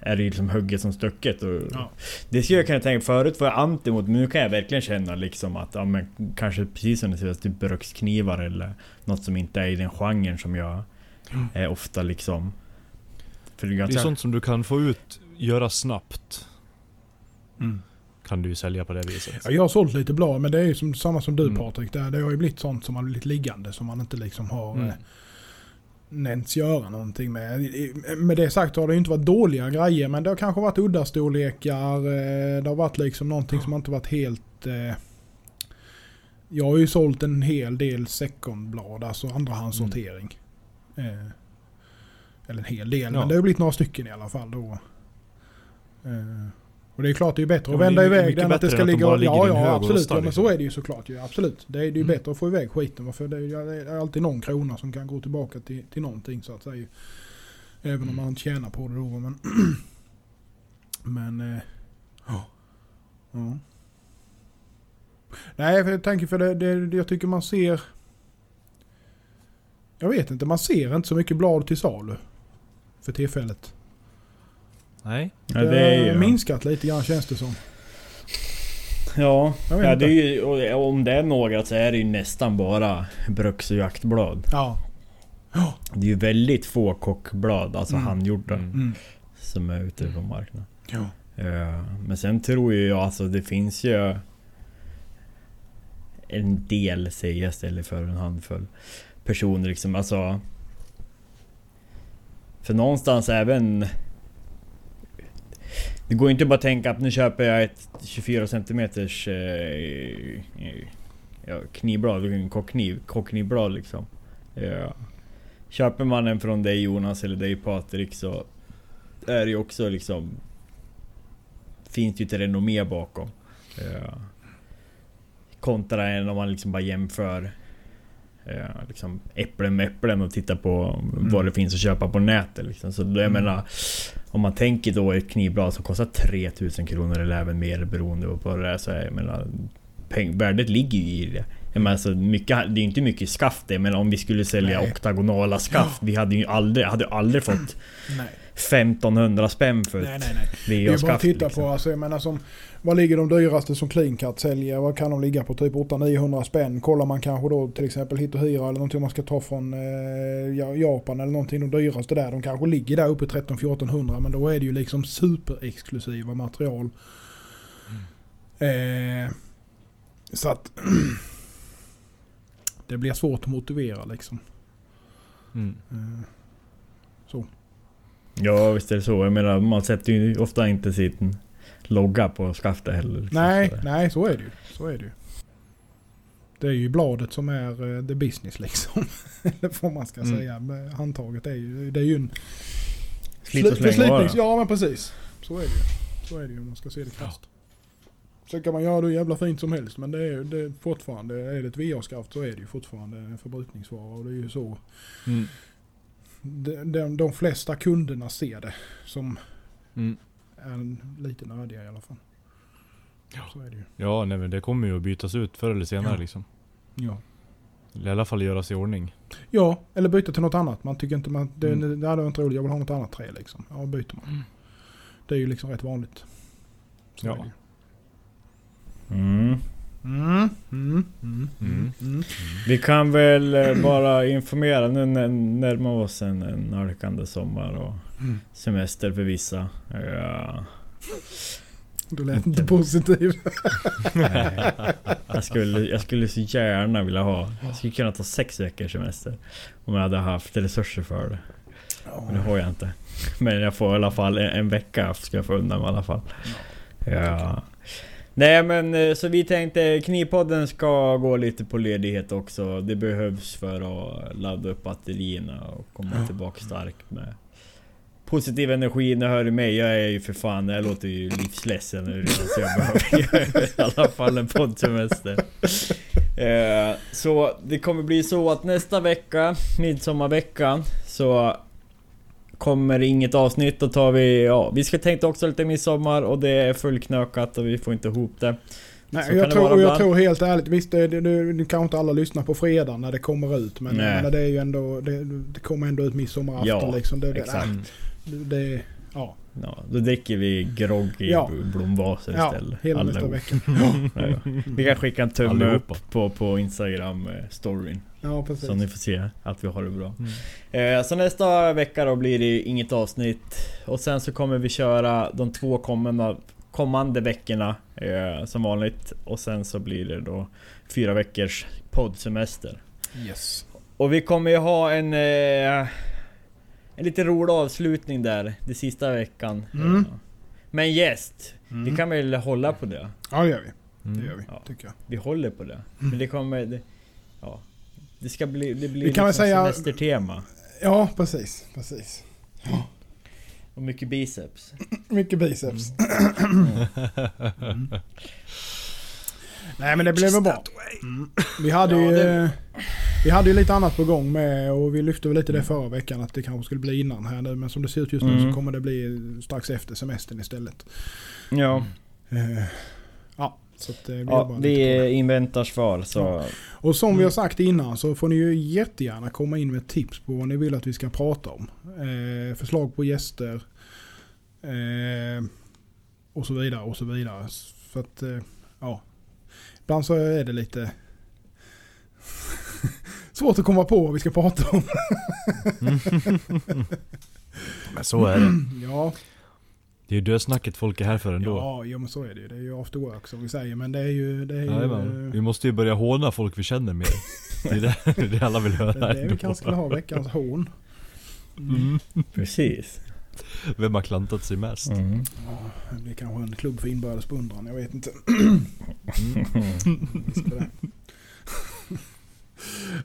Är det ju liksom hugget som stucket och Ja. Det skulle jag kunna tänka, förut var jag anti mot men nu kan jag verkligen känna liksom att ja, men kanske precis som det ser ut, typ bruksknivar eller något som inte är i den genren som jag Mm. är ofta liksom För det är Det är sånt som du kan få ut, göra snabbt. Mm. Kan du sälja på det viset. Ja, jag har sålt lite blad men det är ju som, samma som du Mm. Patrik. Där. Det har ju blivit sånt som har blivit liggande som man inte liksom har Mm. eh, nämnts göra någonting med. Med det sagt har det inte varit dåliga grejer men det har kanske varit udda storlekar. eh, Det har varit liksom någonting som inte varit helt... eh, Jag har ju sålt en hel del secondblad, alltså andrahandssortering. Eh, Eller en hel del, Ja. men det har blivit några stycken i alla fall då. Eh, Och det är klart det är bättre att vända det iväg den att det ska de ligga... ligger Ja, ja absolut. Ja, men så liksom. är det ju såklart ju. Absolut. Det är, det är ju Mm. bättre att få iväg skiten. För det är, alltid någon krona som kan gå tillbaka till, till någonting så att säga. Även om Mm. man inte tjänar på det då. Men... men... eh, Ja. ja. Nej, för jag tänker för det, det, jag tycker man ser... Jag vet inte, man ser inte så mycket blad till salu. För tillfället. Nej. ja, det är ju, minskat lite grann känns det som. Ja, ja det är ju, om det är några så är det ju nästan bara bruks och jaktblad. Ja. Ja. Det är ju väldigt få kockblad, alltså Mm. handgjorda, Mm. Mm. som är ute på marknaden. Ja. Eh, Men sen tror ju jag alltså det finns ju en del, säger jag istället för en handfull personer liksom. Alltså... För någonstans även... Det går ju inte bara att tänka att nu köper jag ett 24 cm eh, ja, knivblad, en kockkniv, kockknivblad liksom. Ja. Köper man en från dig Jonas eller dig Patrik så är det ju också liksom Finns det ju ett renommé bakom. Ja. Kontra en om man liksom bara jämför ja, liksom äpplen med äpplen och tittar på vad det finns att köpa på nätet. Liksom. Så jag Mm. menar, om man tänker då ett knivblad som kostar 3000 kronor eller även mer beroende på vad det är. Så jag menar, peng, värdet ligger ju i det. Jag menar, alltså, mycket, det är inte mycket skaft det, men om vi skulle sälja Nej. oktagonala skaft. Vi hade ju aldrig, hade aldrig fått Nej. 1500 spänn för nej, ett nej, nej. Det är bara att titta Liksom. på, alltså, jag menar som, vad ligger de dyraste som CleanCut säljer? Vad kan de ligga på? Typ 800-900 spänn. Kollar man kanske då till exempel Hitohira eller någonting man ska ta från eh, Ja- Japan eller någonting. De dyraste där. De kanske ligger där uppe 13-1400 men då är det ju liksom superexklusiva material. Eh, så att det blir svårt att motivera liksom. Mm. Eh, Ja visst är det så. Jag menar man sätter ju ofta inte sin logga på skaftet heller. Liksom. Nej, Så- nej så är det ju. Så är det ju. Det är ju bladet som är eh, the business liksom. Eller vad man ska Mm. säga. Handtaget är ju, det är ju en, Slit och släng. Ja men precis. Så är det ju. Så är det ju om man ska se det krasst. Sen kan man göra det jävla fint som helst men det är ju det är fortfarande, är det ett VA-skaft så är det ju fortfarande en förbrukningsvara och det är ju så Mm. de, de, de flesta kunderna ser det som Mm. Är lite nördiga i alla fall. Så är det ju. Ja, nej men det kommer ju att bytas ut förr eller senare Ja. liksom. Ja. Eller I alla fall göras i ordning. ja, eller byta till något annat. Man tycker inte man, det, Mm. det hade varit roligt, jag vill ha något annat trä liksom. Ja, byter man. Det är ju liksom rätt vanligt. Så Ja. Mm. Mm. Mm. Mm. Mm. Mm. Vi kan väl eh, bara informera nu när närmar oss en, en nalkande sommar och semester för vissa. Ja. Du lät inte positiv. Nej. Jag, skulle, jag skulle så gärna vilja ha... Jag skulle kunna ta sex veckors semester. Om jag hade haft resurser för det. Men det har jag inte. Men jag får i alla fall en, en vecka ska jag få undan i alla fall. Ja. Nej men eh, så vi tänkte Knivpodden ska gå lite på ledighet också. Det behövs för att ladda upp batterierna och komma Ja. tillbaka starkt med positiv energi. Ni hör mig, jag är ju för fan, jag låter ju livsledsen nu så jag behöver i alla fall en poddsemester. Eh, Så det kommer bli så att nästa vecka, midsommarveckan, så kommer inget avsnitt. Då tar vi, ja, vi ska tänka också lite midsommar och det är fullknökat och vi får inte ihop det. Nej, jag, tror, jag tror helt ärligt, visst det, det, det, det kanske inte alla lyssnar på fredag när det kommer ut. Men, men det är ju ändå, det, det kommer ändå ut midsommarafton Ja, liksom. Det, det, exakt. Det, det, ja, Ja, då dricker vi grogg i Ja. blomvaser ja, istället. hela nästa vecka. Ja, ja. Vi kan skicka en tumme upp på, på Instagram eh. Ja, precis. Så ni får se att vi har det bra. Mm. Eh, så nästa vecka då blir det inget avsnitt. Och sen så kommer vi köra de två kommande, kommande veckorna eh, som vanligt. Och sen så blir det då fyra veckors poddsemester. Yes. Och vi kommer ju ha en... Eh, en lite rolig avslutning där, det sista veckan. Mm. Eh, med en gäst. Mm. Vi kan väl hålla på det? Ja, det gör vi. Mm. Det gör vi, Ja. tycker jag. Vi håller på det. Men det kommer... Det, ja. Det ska bli... Det blir liksom säga- semestertema. Ja, precis. Precis. Och mycket biceps. Mycket biceps. Mm. Nej men det blev väl bra. Mm. Vi hade Ja, ju... det- Vi hade ju lite annat på gång med och vi lyfte väl lite det förra veckan att det kanske skulle bli innan här nu. Men som det ser ut just nu Mm. så kommer det bli strax efter semestern istället. Ja. Eh, ja, så att det blir Ja, vi inväntar svar så... Och som vi Mm. har sagt innan så får ni ju jättegärna komma in med tips på vad ni vill att vi ska prata om. Eh, förslag på gäster. Eh, och så vidare och så vidare. För att, eh, ja. Ibland så är det lite svårt att komma på vad vi ska prata om. Men så är det. ja, Det är ju dödsnacket folk är här för ändå. ja, ja, men så är det ju. Det är ju after work som vi säger. Men det är ju... Det är ju. Vi måste ju börja håna folk vi känner mer. Det är det, det, är det alla vill det höra är det vi kanske skulle ha veckans hån. Mm. Precis. Vem har klantat sig mest? Mm. Ja, det blir kanske en klubb för inbördes beundran. Jag vet inte. Mm. Det.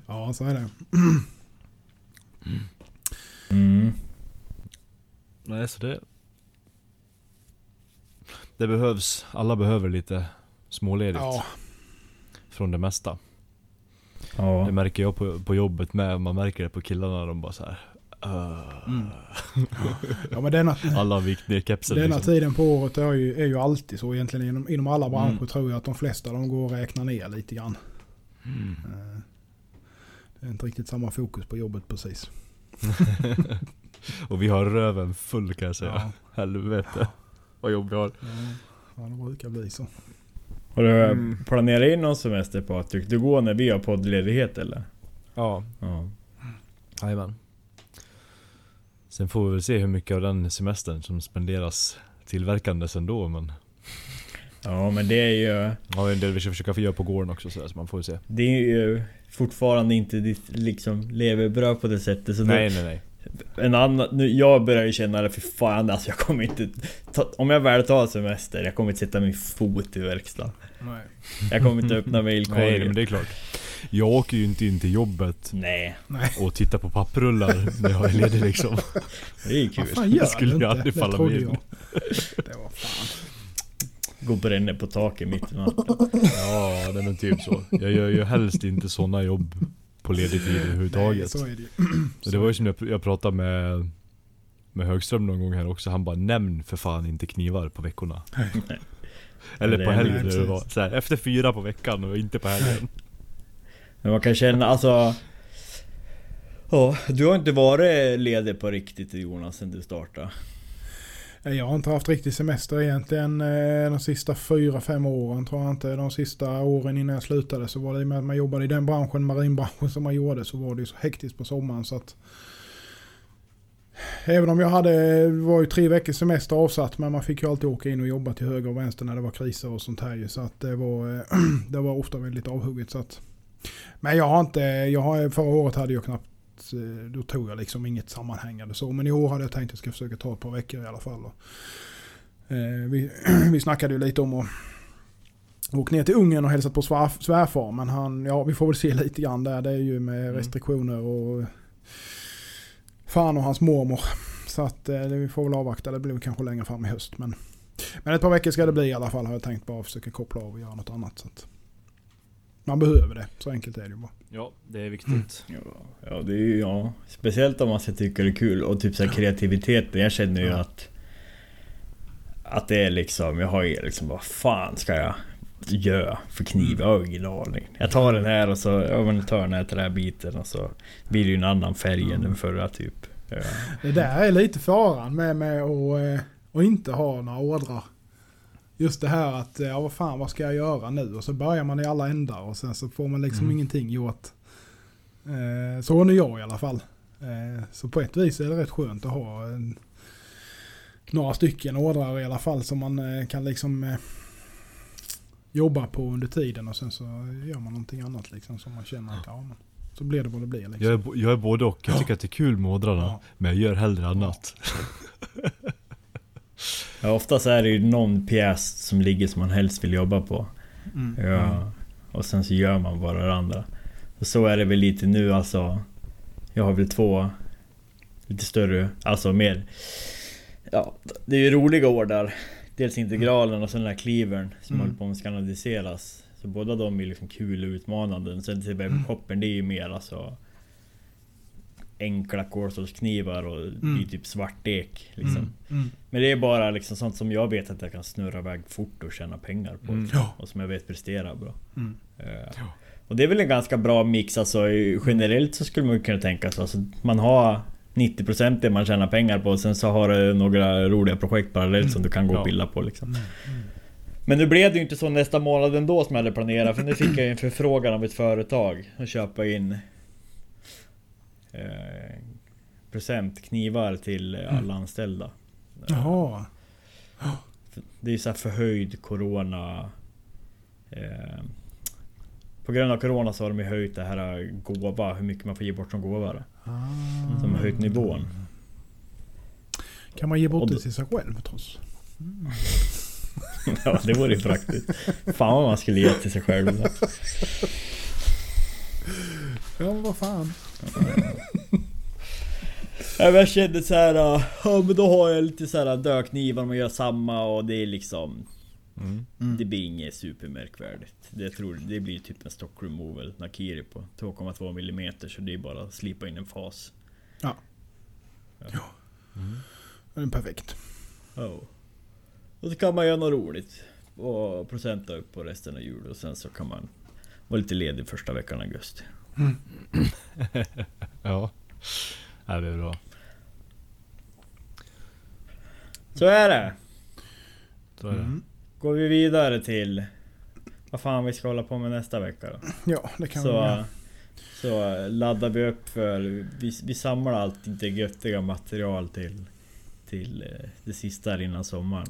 ja, så är det. Mm. Nej, så det... Det behövs, alla behöver lite småledigt Ja, från det mesta. Ja. Det märker jag på, på jobbet med, man märker det på killarna, de bara så här. "Ugh." Mm. ja men denna, Alla har vikt ner kepsen denna liksom. tiden på året är ju, är ju alltid så egentligen. Inom, inom alla branscher Mm. tror jag att de flesta de går och räknar ner lite grann. Mm. Eh, Det är inte riktigt samma fokus på jobbet precis. Och vi har röven full kan jag säga. Ja, Helvete. Vad jobb vi har. ja, det brukar bli så. Har du Mm. planerat in någon semester Patrik? Du går när vi har poddledighet eller? Ja, Ja. jajamän. Sen får vi väl se hur mycket av den semestern som spenderas tillverkandes ändå men Ja men det är ju... Ja, en del vi ska försöka få göra på gården också så, där, så man får ju se. Det är ju fortfarande inte ditt liksom levebröd på det sättet. Så Nej nej nej. Det, en annan, nu, jag börjar ju känna det för fan alltså jag kommer inte... Ta, om jag väl tar semester, jag kommer inte sätta min fot i verkstaden. Nej. Jag kommer inte öppna Nej men mailkorgen. det är klart. Jag åker ju inte in till jobbet Nej, och tittar på papprullar när jag är ledig liksom. det är Vad kul. fan gör Det skulle ju inte? aldrig Det falla mig in. jag. Det var fan. Gå på ränner på taket mitt i natten. Ja, nej men typ så. Jag gör ju helst inte sådana jobb på ledig tid Nej, överhuvudtaget. så är det. Så det var ju som jag, jag pratade med, med Högström någon gång här också. Han bara nämn för fan inte knivar på veckorna. Eller på helgen nej, det var. Så här, efter fyra på veckan och inte på helgen. Men man kan känna alltså... Ja, du har inte varit ledig på riktigt Jonas sen du startade. Eh, jag har inte haft riktig semester egentligen eh, de sista fyra, fem åren tror jag inte. De sista åren innan jag slutade så var det med att man jobbade i den branschen, marinbranschen som man gjorde, så var det ju så hektiskt på sommaren så att Även om jag hade, det var ju tre veckors semester avsatt men man fick ju alltid åka in och jobba till höger och vänster när det var kriser och sånt här ju. Så att det var, eh, det var ofta väldigt avhugget. Så att, men jag har inte, jag har, förra året hade jag knappt, eh, då tog jag liksom inget sammanhängande så. Men i år hade jag tänkt att jag ska försöka ta ett par veckor i alla fall. Och, eh, vi, vi snackade ju lite om att åka ner till Ungern och hälsat på svär, svärfar. Men han, ja vi får väl se lite grann där. Det är ju med restriktioner och fan och hans mormor. Så att eh, vi får väl avvakta. Det blir kanske längre fram i höst. Men, men ett par veckor ska det bli i alla fall har jag tänkt bara försöka koppla av och göra något annat. Så att man behöver det. Så enkelt är det ju bara. Ja, det är viktigt. Ja, ja, det är ju, ja. Speciellt om man ska tycka det är kul och typ så här kreativiteten. Jag känner ju Ja. att... Att det är liksom, jag har ju liksom vad fan ska jag göra för kniv? Jag har ingen aning. Jag tar den här och så, ja men jag tar den här till den här biten och så blir det ju en annan färg än den förra typ. Ja. Det där är lite faran med, med att, eh, att inte ha några ordrar. Just det här att, eh, ja vad fan vad ska jag göra nu? Och så börjar man i alla ändar och sen så får man liksom Mm. ingenting gjort. Eh, Så är jag i alla fall. Eh, Så på ett vis är det rätt skönt att ha en, några stycken ordrar i alla fall som man eh, kan liksom eh, jobba på under tiden och sen så gör man någonting annat liksom som man känner att ja men så blir det vad det blir liksom. Jag är, jag är både och. Jag tycker att det är kul med ådrarna. Ja. Men jag gör hellre annat. Ja, oftast är det ju någon pjäs som ligger som man helst vill jobba på. Mm. Ja. Och sen så gör man bara det andra. Och så är det väl lite nu alltså. Jag har väl två lite större, alltså mer... Ja, det är ju roliga år där. Dels integralen och sen den här cleavern som Mm. håller på att skanaliseras. Så båda de är liksom kul och utmanande. Sen till webbshoppen, det är ju mer alltså... Enkla kolstålsknivar och det Mm. är typ svartek liksom. Mm. Mm. Men det är bara liksom sånt som jag vet att jag kan snurra iväg fort och tjäna pengar på. Mm. Och som jag vet presterar bra. Mm. Eh, Och det är väl en ganska bra mix alltså generellt så skulle man ju kunna tänka sig. Alltså, man har 90% det man tjänar pengar på och sen så har du några roliga projekt parallellt som du kan gå och pilla på liksom. Mm. Men nu blev det ju inte så nästa månad ändå som jag hade planerat för nu fick jag ju en förfrågan av ett företag att köpa in eh, presentknivar till eh, alla anställda. Jaha. Det är så här förhöjd corona eh, På grund av corona så har de ju höjt det här gåva, hur mycket man får ge bort som gåva. Ah. Har höjt nivån. Kan man ge bort det till sig själv trots? Ja det vore ju praktiskt. Fan vad man skulle ge till sig själv. Ja, vad fan. Ja, Jag kände så här, äh, ja men då har jag lite så här dödknivar, man gör samma och det är liksom Mm. Det blir inget supermärkvärdigt. Det, tror, det blir typ en stock removal Nakiri på 2,2 mm så det är bara att slipa in en fas. Det är perfekt. Oh. Och så kan man göra något roligt. Och procenta upp på resten av jul och sen så kan man vara lite ledig första veckan i augusti. Ja. ja, det är bra. Så är det! Så är det. Mm. Går vi vidare till vad fan vi ska hålla på med nästa vecka då. Ja, det kan vi Så, göra. så laddar vi upp för... Vi, vi samlar allt det göttiga material till, till eh, det sista innan sommaren.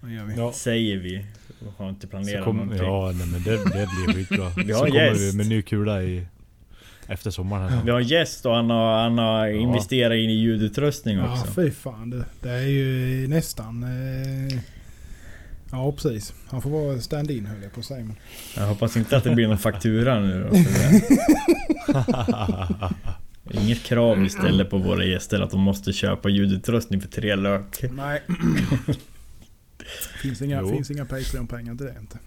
Det gör vi. Ja. Säger vi. Och har inte Så planerat kom, någonting. ja, nej, men det, det blir skitbra. Vi så har en kommer gäst. vi med ny kula i... Efter sommaren här. Vi har en gäst och han har, han har Ja. investerat in i ljudutrustning Ja, också. fy fan. Det, det är ju nästan... Eh, Ja, precis. Han får vara stand-in höll jag på att säga. Men... Jag hoppas inte att det blir någon faktura nu då. Inget krav vi ställer på våra gäster att de måste köpa ljudutrustning för tre lök. Nej. Finns inga, Jo. finns inga Patreon-pengar till det inte.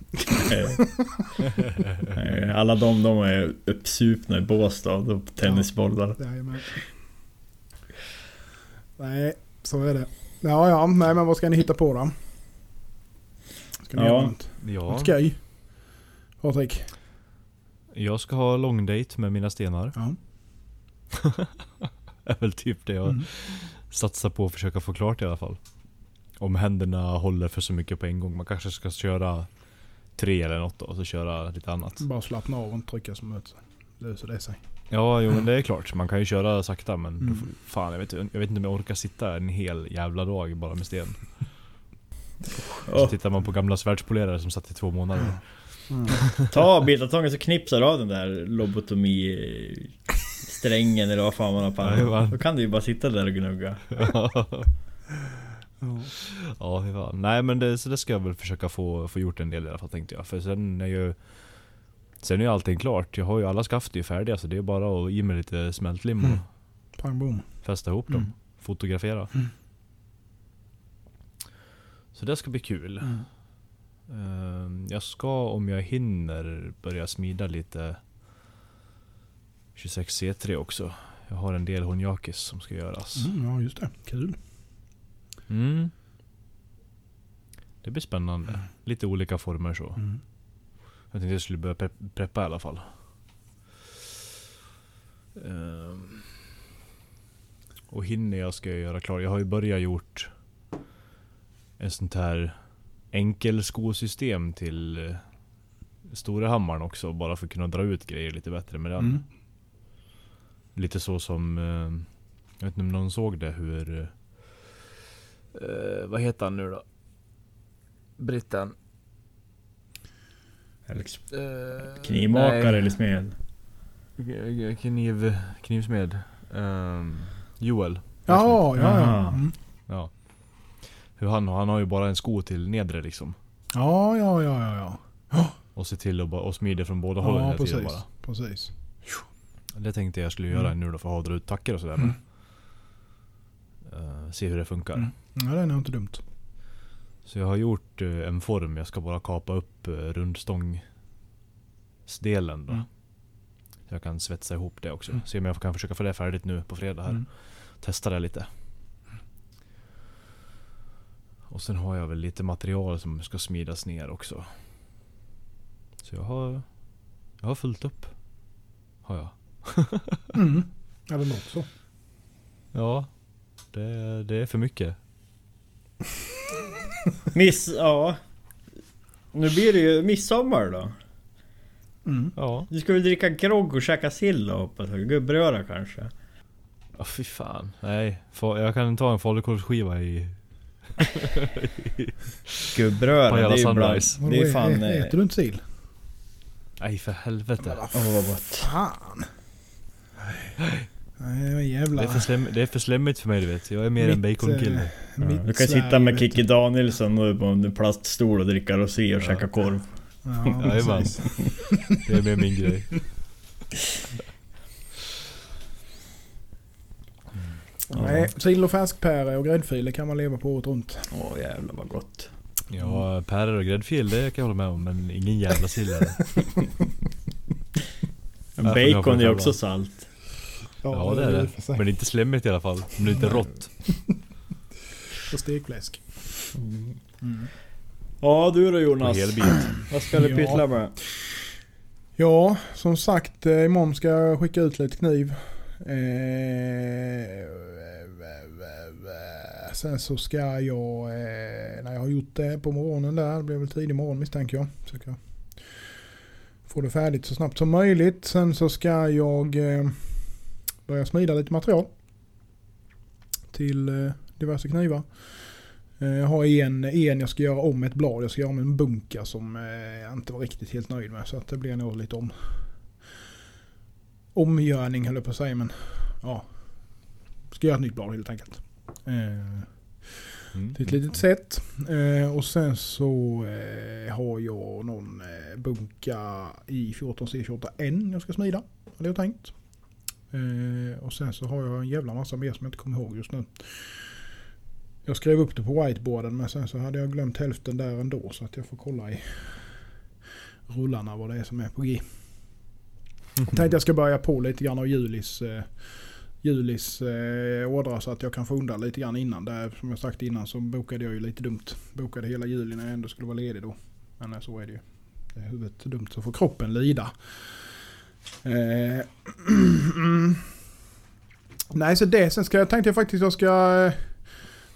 Nej, Alla de, de är uppsupna i Båstad och på tennisbollar. Jajamän. Nej, så är det. Ja, ja. Nej, men vad ska ni hitta på då? Ska ni Ja. göra något? ja, Något skoj? Patrik? jag ska ha long date med mina stenar. Ja. är väl typ det jag Mm. satsar på att försöka få klart i alla fall. Om händerna håller för så mycket på en gång. Man kanske ska köra tre eller något då, och så köra lite annat. Bara slappna av och inte trycka så mycket. Löser det sig. Ja, jo men det är klart. Man kan ju köra sakta men Mm. då får, fan jag vet, jag vet inte om jag orkar sitta en hel jävla dag bara med sten. Så Åh, tittar man på gamla svärdspolerare som satt i två månader. Mm. ta bildatongen så knipsar du av den där lobotomi strängen eller vad fan man har på Jajamän. Då kan du ju bara sitta där och gnugga. Ja. ja, fan. Nej men det, så det ska jag väl försöka få, få gjort en del i alla fall tänkte jag. För sen är ju Sen är ju allting klart. Jag har ju alla skaft ju färdiga så det är bara att ge mig lite smältlim och Mm. Pang bom. fästa ihop dem. Mm. Fotografera. Mm. Så det ska bli kul. Mm. Ehm, Jag ska om jag hinner börja smida lite 26C3 också. Jag har en del honjakis som ska göras. Mm, ja, just det. Kul. Mm. Det blir spännande. Lite olika former så. Mm. Jag tänkte jag skulle börja pre- preppa i alla fall. Ehm. Och hinner jag ska jag göra klar. Jag har ju börjat gjort ett sånt här enkelskosystem till eh, stora hammaren också. Bara för att kunna dra ut grejer lite bättre med den. Mm. Lite så som, eh, jag vet inte om någon såg det hur... Eh, vad heter han nu då? Britten. Eller Eh, knivmakare nej. eller smed. Kniv, knivsmed. Ehm, Joel. Ja, ja, ja. Mm. Ja. Hur han, han har ju bara en sko till nedre liksom. Ja, ja, ja, ja. ja. Och se till att bara- och smida från båda hållen Ja, hela tiden precis. bara. Precis. Det tänkte jag skulle Mm. göra nu då för att dra ut tackor och sådär. Mm. Eh, se hur det funkar. Mm. Ja, det är nog inte dumt. Så jag har gjort eh, en form, jag ska bara kapa upp uh, rundstångsdelen då. Mm. Så jag kan svetsa ihop det också. Mm. Se om jag kan försöka få det färdigt nu på fredag här. Mm. Testa det lite. Och sen har jag väl lite material som ska smidas ner också. Så jag har, jag har fullt upp. Har jag. Mm. Ja, det låter så. Ja, det, det är för mycket. Miss... Ja. Nu blir det ju midsommar då. Mm. Ja. Du ska väl dricka grogg och käka sill då hoppas jag? Gubbröra kanske? Ja fy fan. Nej, jag kan ta en falukorvsskiva i... Gubbröra, det är ju bland... Det är fan... ä- eh, Äter du inte sill? Nej för helvete. Åh vad gott. Fan. Nej, jävla... Det är, för slem, det är för slemmigt för mig du vet. Jag är mer en Mitt, baconkille. Ja, mitt du kan Sverige, sitta med. Kikki Danielsson och på en plaststol och dricka rosé och Ja. käka korv. Ja, Jajamän. Det är mer min grej. Nej, sill och färskpäre och gräddfiler kan man leva på året runt. Åh jävlar vad gott. Ja, päror och gräddfil det kan jag hålla med om. Men ingen jävla sill är det. Bacon är också salt. Ja det är det. Men det är inte slemmigt i alla fall. Men det är inte rått. Och stekfläsk. Mm. Ja du då På Jonas. Vad ska du Ja. pyssla med? Ja, som sagt eh, imorgon ska jag skicka ut lite kniv. Eh, sen så ska jag, eh, när jag har gjort det på morgonen där, det blir väl tidig morgon misstänker jag. Så ska jag få det färdigt så snabbt som möjligt. Sen så ska jag börja smida lite material. Till diverse knivar. Eh, Jag har en, en jag ska göra om ett blad. Jag ska göra om en bunka som eh, jag inte var riktigt helt nöjd med. Så att det blir nog lite om omgörning höll jag på att säga. Men ja, ska göra ett nytt blad helt enkelt. Eh, Mm. till ett litet. Eh, och sen så har jag någon bunka i 14C28N jag ska smida. Hade jag tänkt. Och sen så har jag en jävla massa mer som jag inte kommer ihåg just nu. Jag skrev upp det på whiteboarden men sen så hade jag glömt hälften där ändå så att jag får kolla i rullarna vad det är som är på G. Jag tänkte jag ska börja på lite grann av Julis, eh, Julis eh, ordrar så att jag kan få undan lite grann innan. Där, som jag sagt innan så bokade jag ju lite dumt. Bokade hela juli när jag ändå skulle vara ledig då. Men eh, så är det ju. Det är huvudet dumt så får kroppen lida. Eh, Nej så det, sen ska jag tänkte jag faktiskt jag ska eh,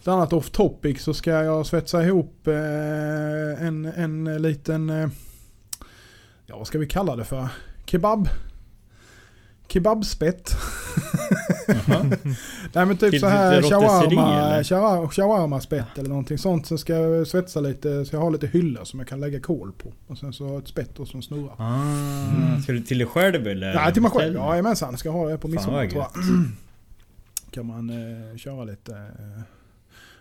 ett annat off topic så ska jag svetsa ihop eh, en, en liten, eh, ja vad ska vi kalla det för? Kebab? Kebabspett. Nej men typ så här shawarma, eller? shawarma, shawarma-spett eller någonting sånt. Så ska jag svetsa lite, så jag har lite hyllor som jag kan lägga kol på. Och sen så har jag ett spett och så en snurra. Ah, Ska du till dig själv eller? Nej till mig själv, jajamensan. Ska ha det på midsommar tror jag. Kan man eh, köra lite, eh,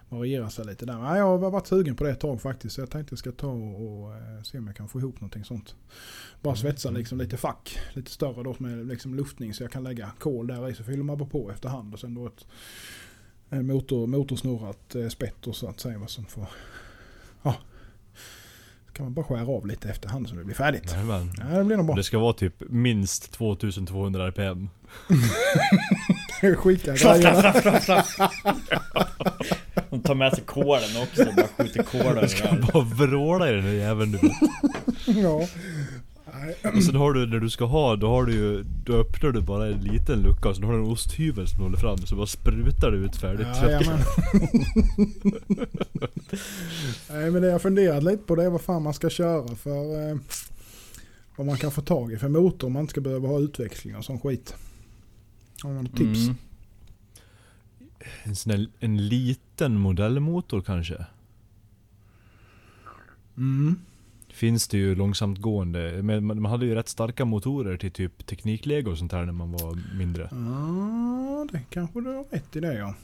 variera sig lite där. Jag har varit sugen på det ett tag faktiskt. Så jag tänkte jag ska ta och, och eh, se om jag kan få ihop någonting sånt. Bara svetsa liksom lite fack. Lite större då med liksom luftning så jag kan lägga kol där i. Så fyller man bara på efterhand. Och sen då ett motor, motorsnurrat eh, spett och så att säga vad som får... Ja. Så kan man bara skära av lite efterhand så det blir färdigt. Jajamän. Ja, det blir nog bra. Det ska vara typ minst 2200 RPM. Skicka grejerna. De tar med sig kolen också, bara skjuter kol Du ska överallt. bara vråla i den här jäveln du. Ja. Nej. Och sen har du, när du ska ha, då har du ju, då öppnar du bara en liten lucka och sen har du en osthyvel som håller fram så bara sprutar du ut färdigt Jajamän. Nej men det jag funderat lite på det är vad fan man ska köra för eh, vad man kan få tag i för motor om man inte ska behöva ha utväxling och sån skit. Har man något tips? Mm. En sån här, en liten modellmotor kanske? Mm. Finns det ju långsamt gående, men man hade ju rätt starka motorer till typ tekniklego och sånt här när man var mindre. Ja, det kanske du har rätt i det ja.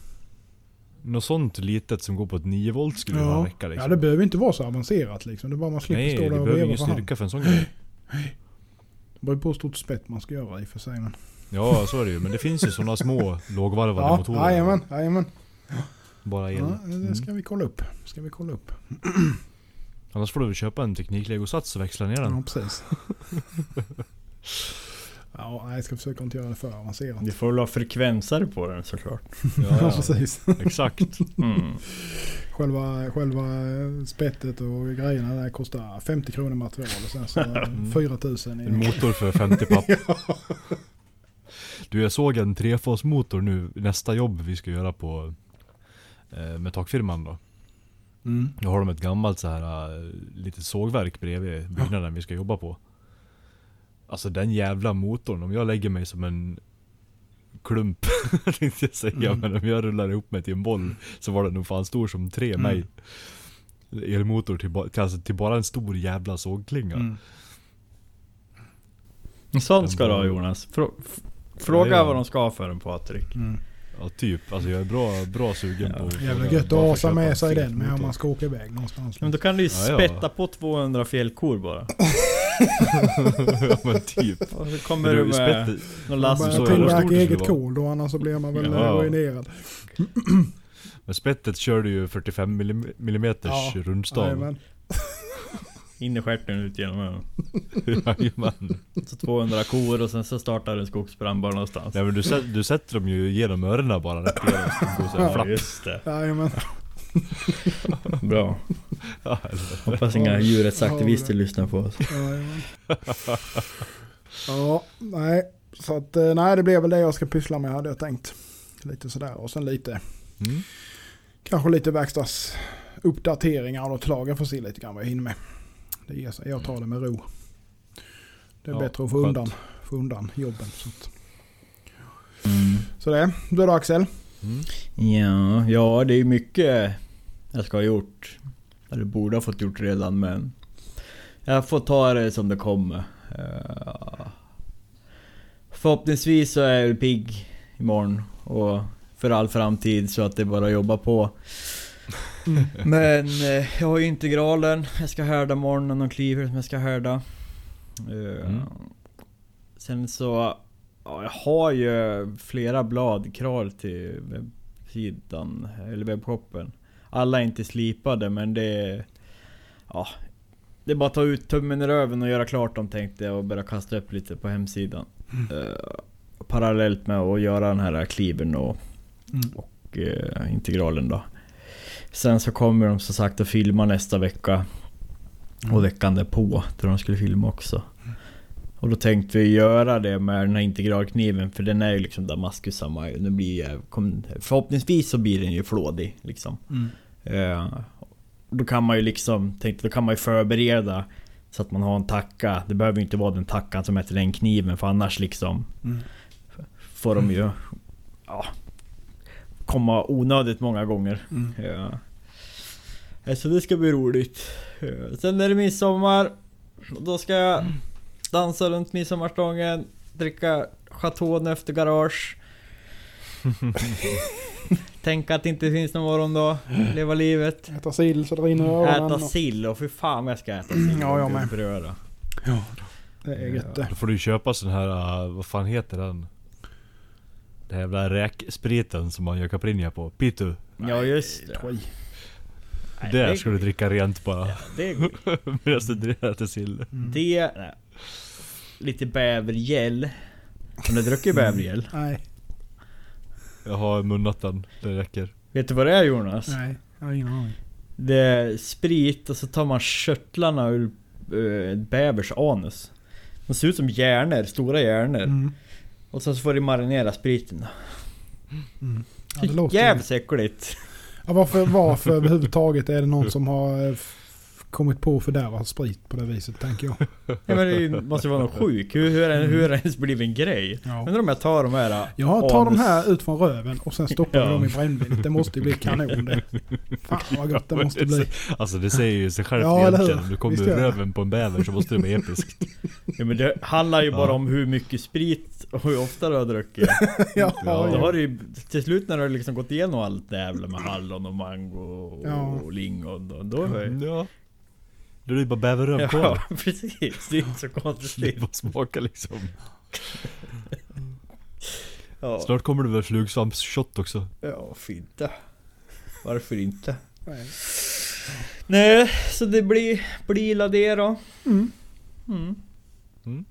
Något sånt litet som går på ett 9 volt skulle ju Ja. räcka liksom. ja, det behöver inte vara så avancerat liksom. Det är bara man slipper Nej, stå det där och behöver veva ingen för hand. styrka för en sån grej. Det beror på hur stort spett man ska göra i och för sig. Men... Ja, så är det ju. Men det finns ju såna små lågvarvade Ja, motorer. jajamän, jajamän. Bara el. Ja, det Mm. ska vi kolla upp. Ska vi kolla upp. Annars får du väl köpa en tekniklegosats och växla ner den. Ja, precis. ja, jag ska försöka inte göra det för avancerat. Du får väl ha frekvenser på den såklart. Ja, Ja, ja. precis. Exakt. Mm. Själva, själva spettet och grejerna där kostar 50 kronor material och sen så Mm. 4 000 i... En motor för 50 papp. Du, jag såg en trefasmotor nu, nästa jobb vi ska göra på eh, med takfirman då. Mm. Då har de ett gammalt så här eh, litet sågverk bredvid byggnaden vi ska jobba på. Alltså den jävla motorn, om jag lägger mig som en klump, tänkte jag säga, Mm. men om jag rullar ihop mig till en boll så var den nog fan stor som tre Mm. mig. Elmotor till, ba- till, alltså, till bara en stor jävla sågklinga. Mm. En sån ska du ha Jonas. Frå- Fråga Ja, ja. vad de ska för en Patrik. Mm. Ja typ, alltså jag är bra, bra sugen Ja, på att Jävla gött att asa med sig den med om man ska åka iväg någonstans. Men då kan du ju Ja, ja. spetta på 200 fjällkor bara. ja men typ. Och så kommer Men du du, med spett, någon Man lastbil. jävla stor tillverka det eget kol då annars så blir man väl Ja. ruinerad. men spettet kör du ju 45 mm Ja, rundstav. In i stjärten ut genom öronen. Jajamän. Så 200 kor och sen så startar en skogsbrand bara någonstans. Nej men du, sätter- du sätter dem ju genom öronen bara rätt igenom. så här Ja flapp. just det. Jajamän. Bra. Ja, eller- Hoppas inga djurrättsaktivister lyssnar på oss. Jajamän. Ja, nej. Så att, eh, nej det blir väl det jag ska pyssla med hade jag tänkt. Lite sådär och sen lite, Mm. kanske lite verkstadsuppdateringar av något slag. Jag får se lite grann vad jag hinner med. Det ger sig, jag tar det med ro. Det är Ja, bättre att få skönt. undan, få undan jobben. Så, att. Mm. så det, du då Axel? Mm. Ja, ja det är mycket jag ska ha gjort. Eller borde ha fått gjort redan men... Jag får ta det som det kommer. Eh, Förhoppningsvis så är jag pigg imorgon och för all framtid så att det är bara att jobba Men eh, jag har ju integralen, jag ska härda morgonen och kliver som jag ska härda. Eh, Mm. Sen så... Ja, jag har ju flera blad kvar till webbsidan, eller webbshoppen. Alla är inte slipade men det är... Ja, det är bara att ta ut tummen i röven och göra klart dem tänkte jag och börja kasta upp lite på hemsidan. Eh, parallellt med att göra den här klivern och, Mm. och eh, integralen då. Sen så kommer de som sagt att filma nästa vecka. Och veckan därpå tror de skulle filma också. Och då tänkte vi göra det med den här integralkniven för den är ju liksom Damascus samma. Nu blir förhoppningsvis så blir den ju flådig liksom. Mm. Eh, då kan man ju liksom, tänkte då kan man ju förbereda så att man har en tacka. Det behöver ju inte vara den tackan som till den kniven för annars liksom Mm. får de ju ja, komma onödigt många gånger. Mm. Ja. Eh, Så det ska bli roligt. Eh, Sen är det midsommar. Och Då ska jag dansa runt midsommarstången, dricka chaton efter garage. Tänka att det inte finns någon morgondag. Leva livet. Äta sill så det rinner i öronen. Äta och- sill och för fan vad jag ska äta sill. Ja, jag med. Bröda. Det är gött det. Då får du köpa sån här, uh, vad fan heter den? Den jävla räkspriten som man gör caipirinha på. Pitu. Ja just det. Skit. Nej, det- ska du dricka rent bara. Det är Medan du äter sill. Mm. Det... Nej. Lite bävergäll. Har du druckit bävergäll? Nej, Jag har munnat den, det räcker. Vet du vad det är Jonas? nej. Jag har ingen aning. Det är sprit och så tar man körtlarna ur en bävers anus. De ser ut som hjärnor, stora hjärnor. Mm. Och sen så får du marinera spriten. då. Mm. Ja, det Så låter jävligt äckligt. Ja, varför, varför överhuvudtaget är det någon som har eh, kommit på att fördärva sprit på det viset tänker jag. Ja, men det måste vara något sjuk. Hur, hur, är, hur är det ens blivit en grej? Ja. Undrar om jag tar de här... Jag tar de anus- här ut från röven och sen stoppar Ja. dem i brännvinet. Det måste ju bli kanon det. Fan vad gott det måste bli. Alltså det säger ju sig självt Ja, eller hur? egentligen. Om du kommer ur röven på en bäver så måste det bli episkt. Ja, men det handlar ju bara Ja. om hur mycket sprit och hur ofta du har druckit. Ja, Ja. Då har du ju, till slut när du har liksom gått igenom allt det jävla med hallon och mango och, Ja. och lingon. Då, då är det... Ja. Då är det bara bäverröv Ja, kvar. precis. Det är inte så Det konstigt. bara smaka liksom. Ja, Snart kommer det väl flugsvampsshot också. ja fint det. Varför inte? Nej. Nej, så det blir, blir det då. Mm. Mm. Mm.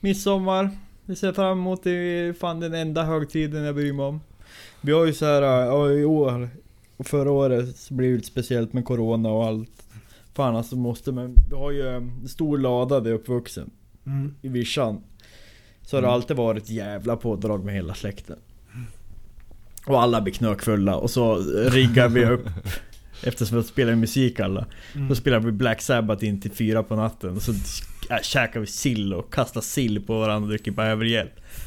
Midsommar. Det ser jag fram emot. Det fan den enda högtiden jag bryr mig om. Vi har ju så här, ja, i år och förra året så blev det lite speciellt med Corona och allt. Fan alltså måste men vi har ju en stor lada där uppvuxen Mm. i vischan. Så har det alltid varit jävla pådrag med hela släkten. Och alla blir knökfulla och så riggar vi upp Eftersom vi spelar musik alla. Mm. Då spelar vi Black Sabbath in till fyra på natten och så äh, käkar vi sill och kastar sill på varandra och dricker bävergäll.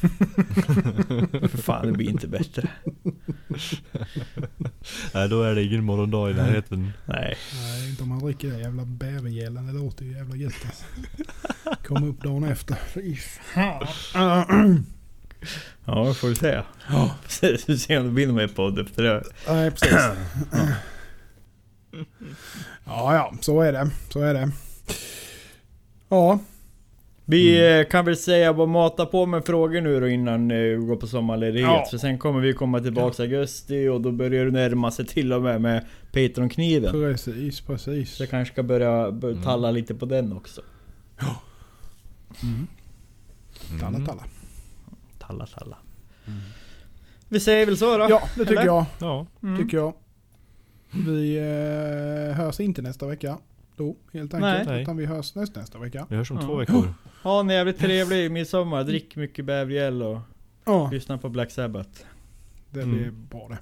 För fan, det blir inte bättre. Nej då är det ingen morgondag i närheten. Nej. Nej, inte om man dricker det jävla bävergällen. Det låter ju jävla gött alltså. Kom upp dagen efter. Fy fan. Ja, vi får vi se. Ja. Vi se om det blir någon mer podd efter det. Nej, precis. Ja, ja, så är det. Så är det. Ja, Vi Mm. eh, kan väl säga bara mata på med frågor nu då innan eh, vi går på sommarledighet. Ja. För sen kommer vi komma tillbaks i augusti och då börjar det närma sig till och med med Patreon-kniven. precis, precis. Så jag kanske ska börja, börja Mm. talla lite på den också. Mm. Talla, Mm. talla. Talla, talla. Vi säger väl så då? Ja, det tycker Eller? jag. Ja. Mm. Tycker jag. Vi eh, hörs inte nästa vecka. Då, helt enkelt. Nej. Utan vi hörs nästa, nästa vecka. Vi hörs om Ja. två veckor. Ha en jävligt trevlig midsommar. Drick mycket bävergäll och Ja, lyssna på Black Sabbath. det Mm. blir bra det.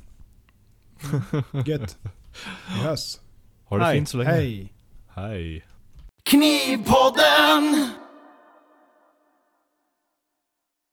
Gött. Vi hörs. Ha det Hej. fint så länge. Hej. Hej. Knivpodden!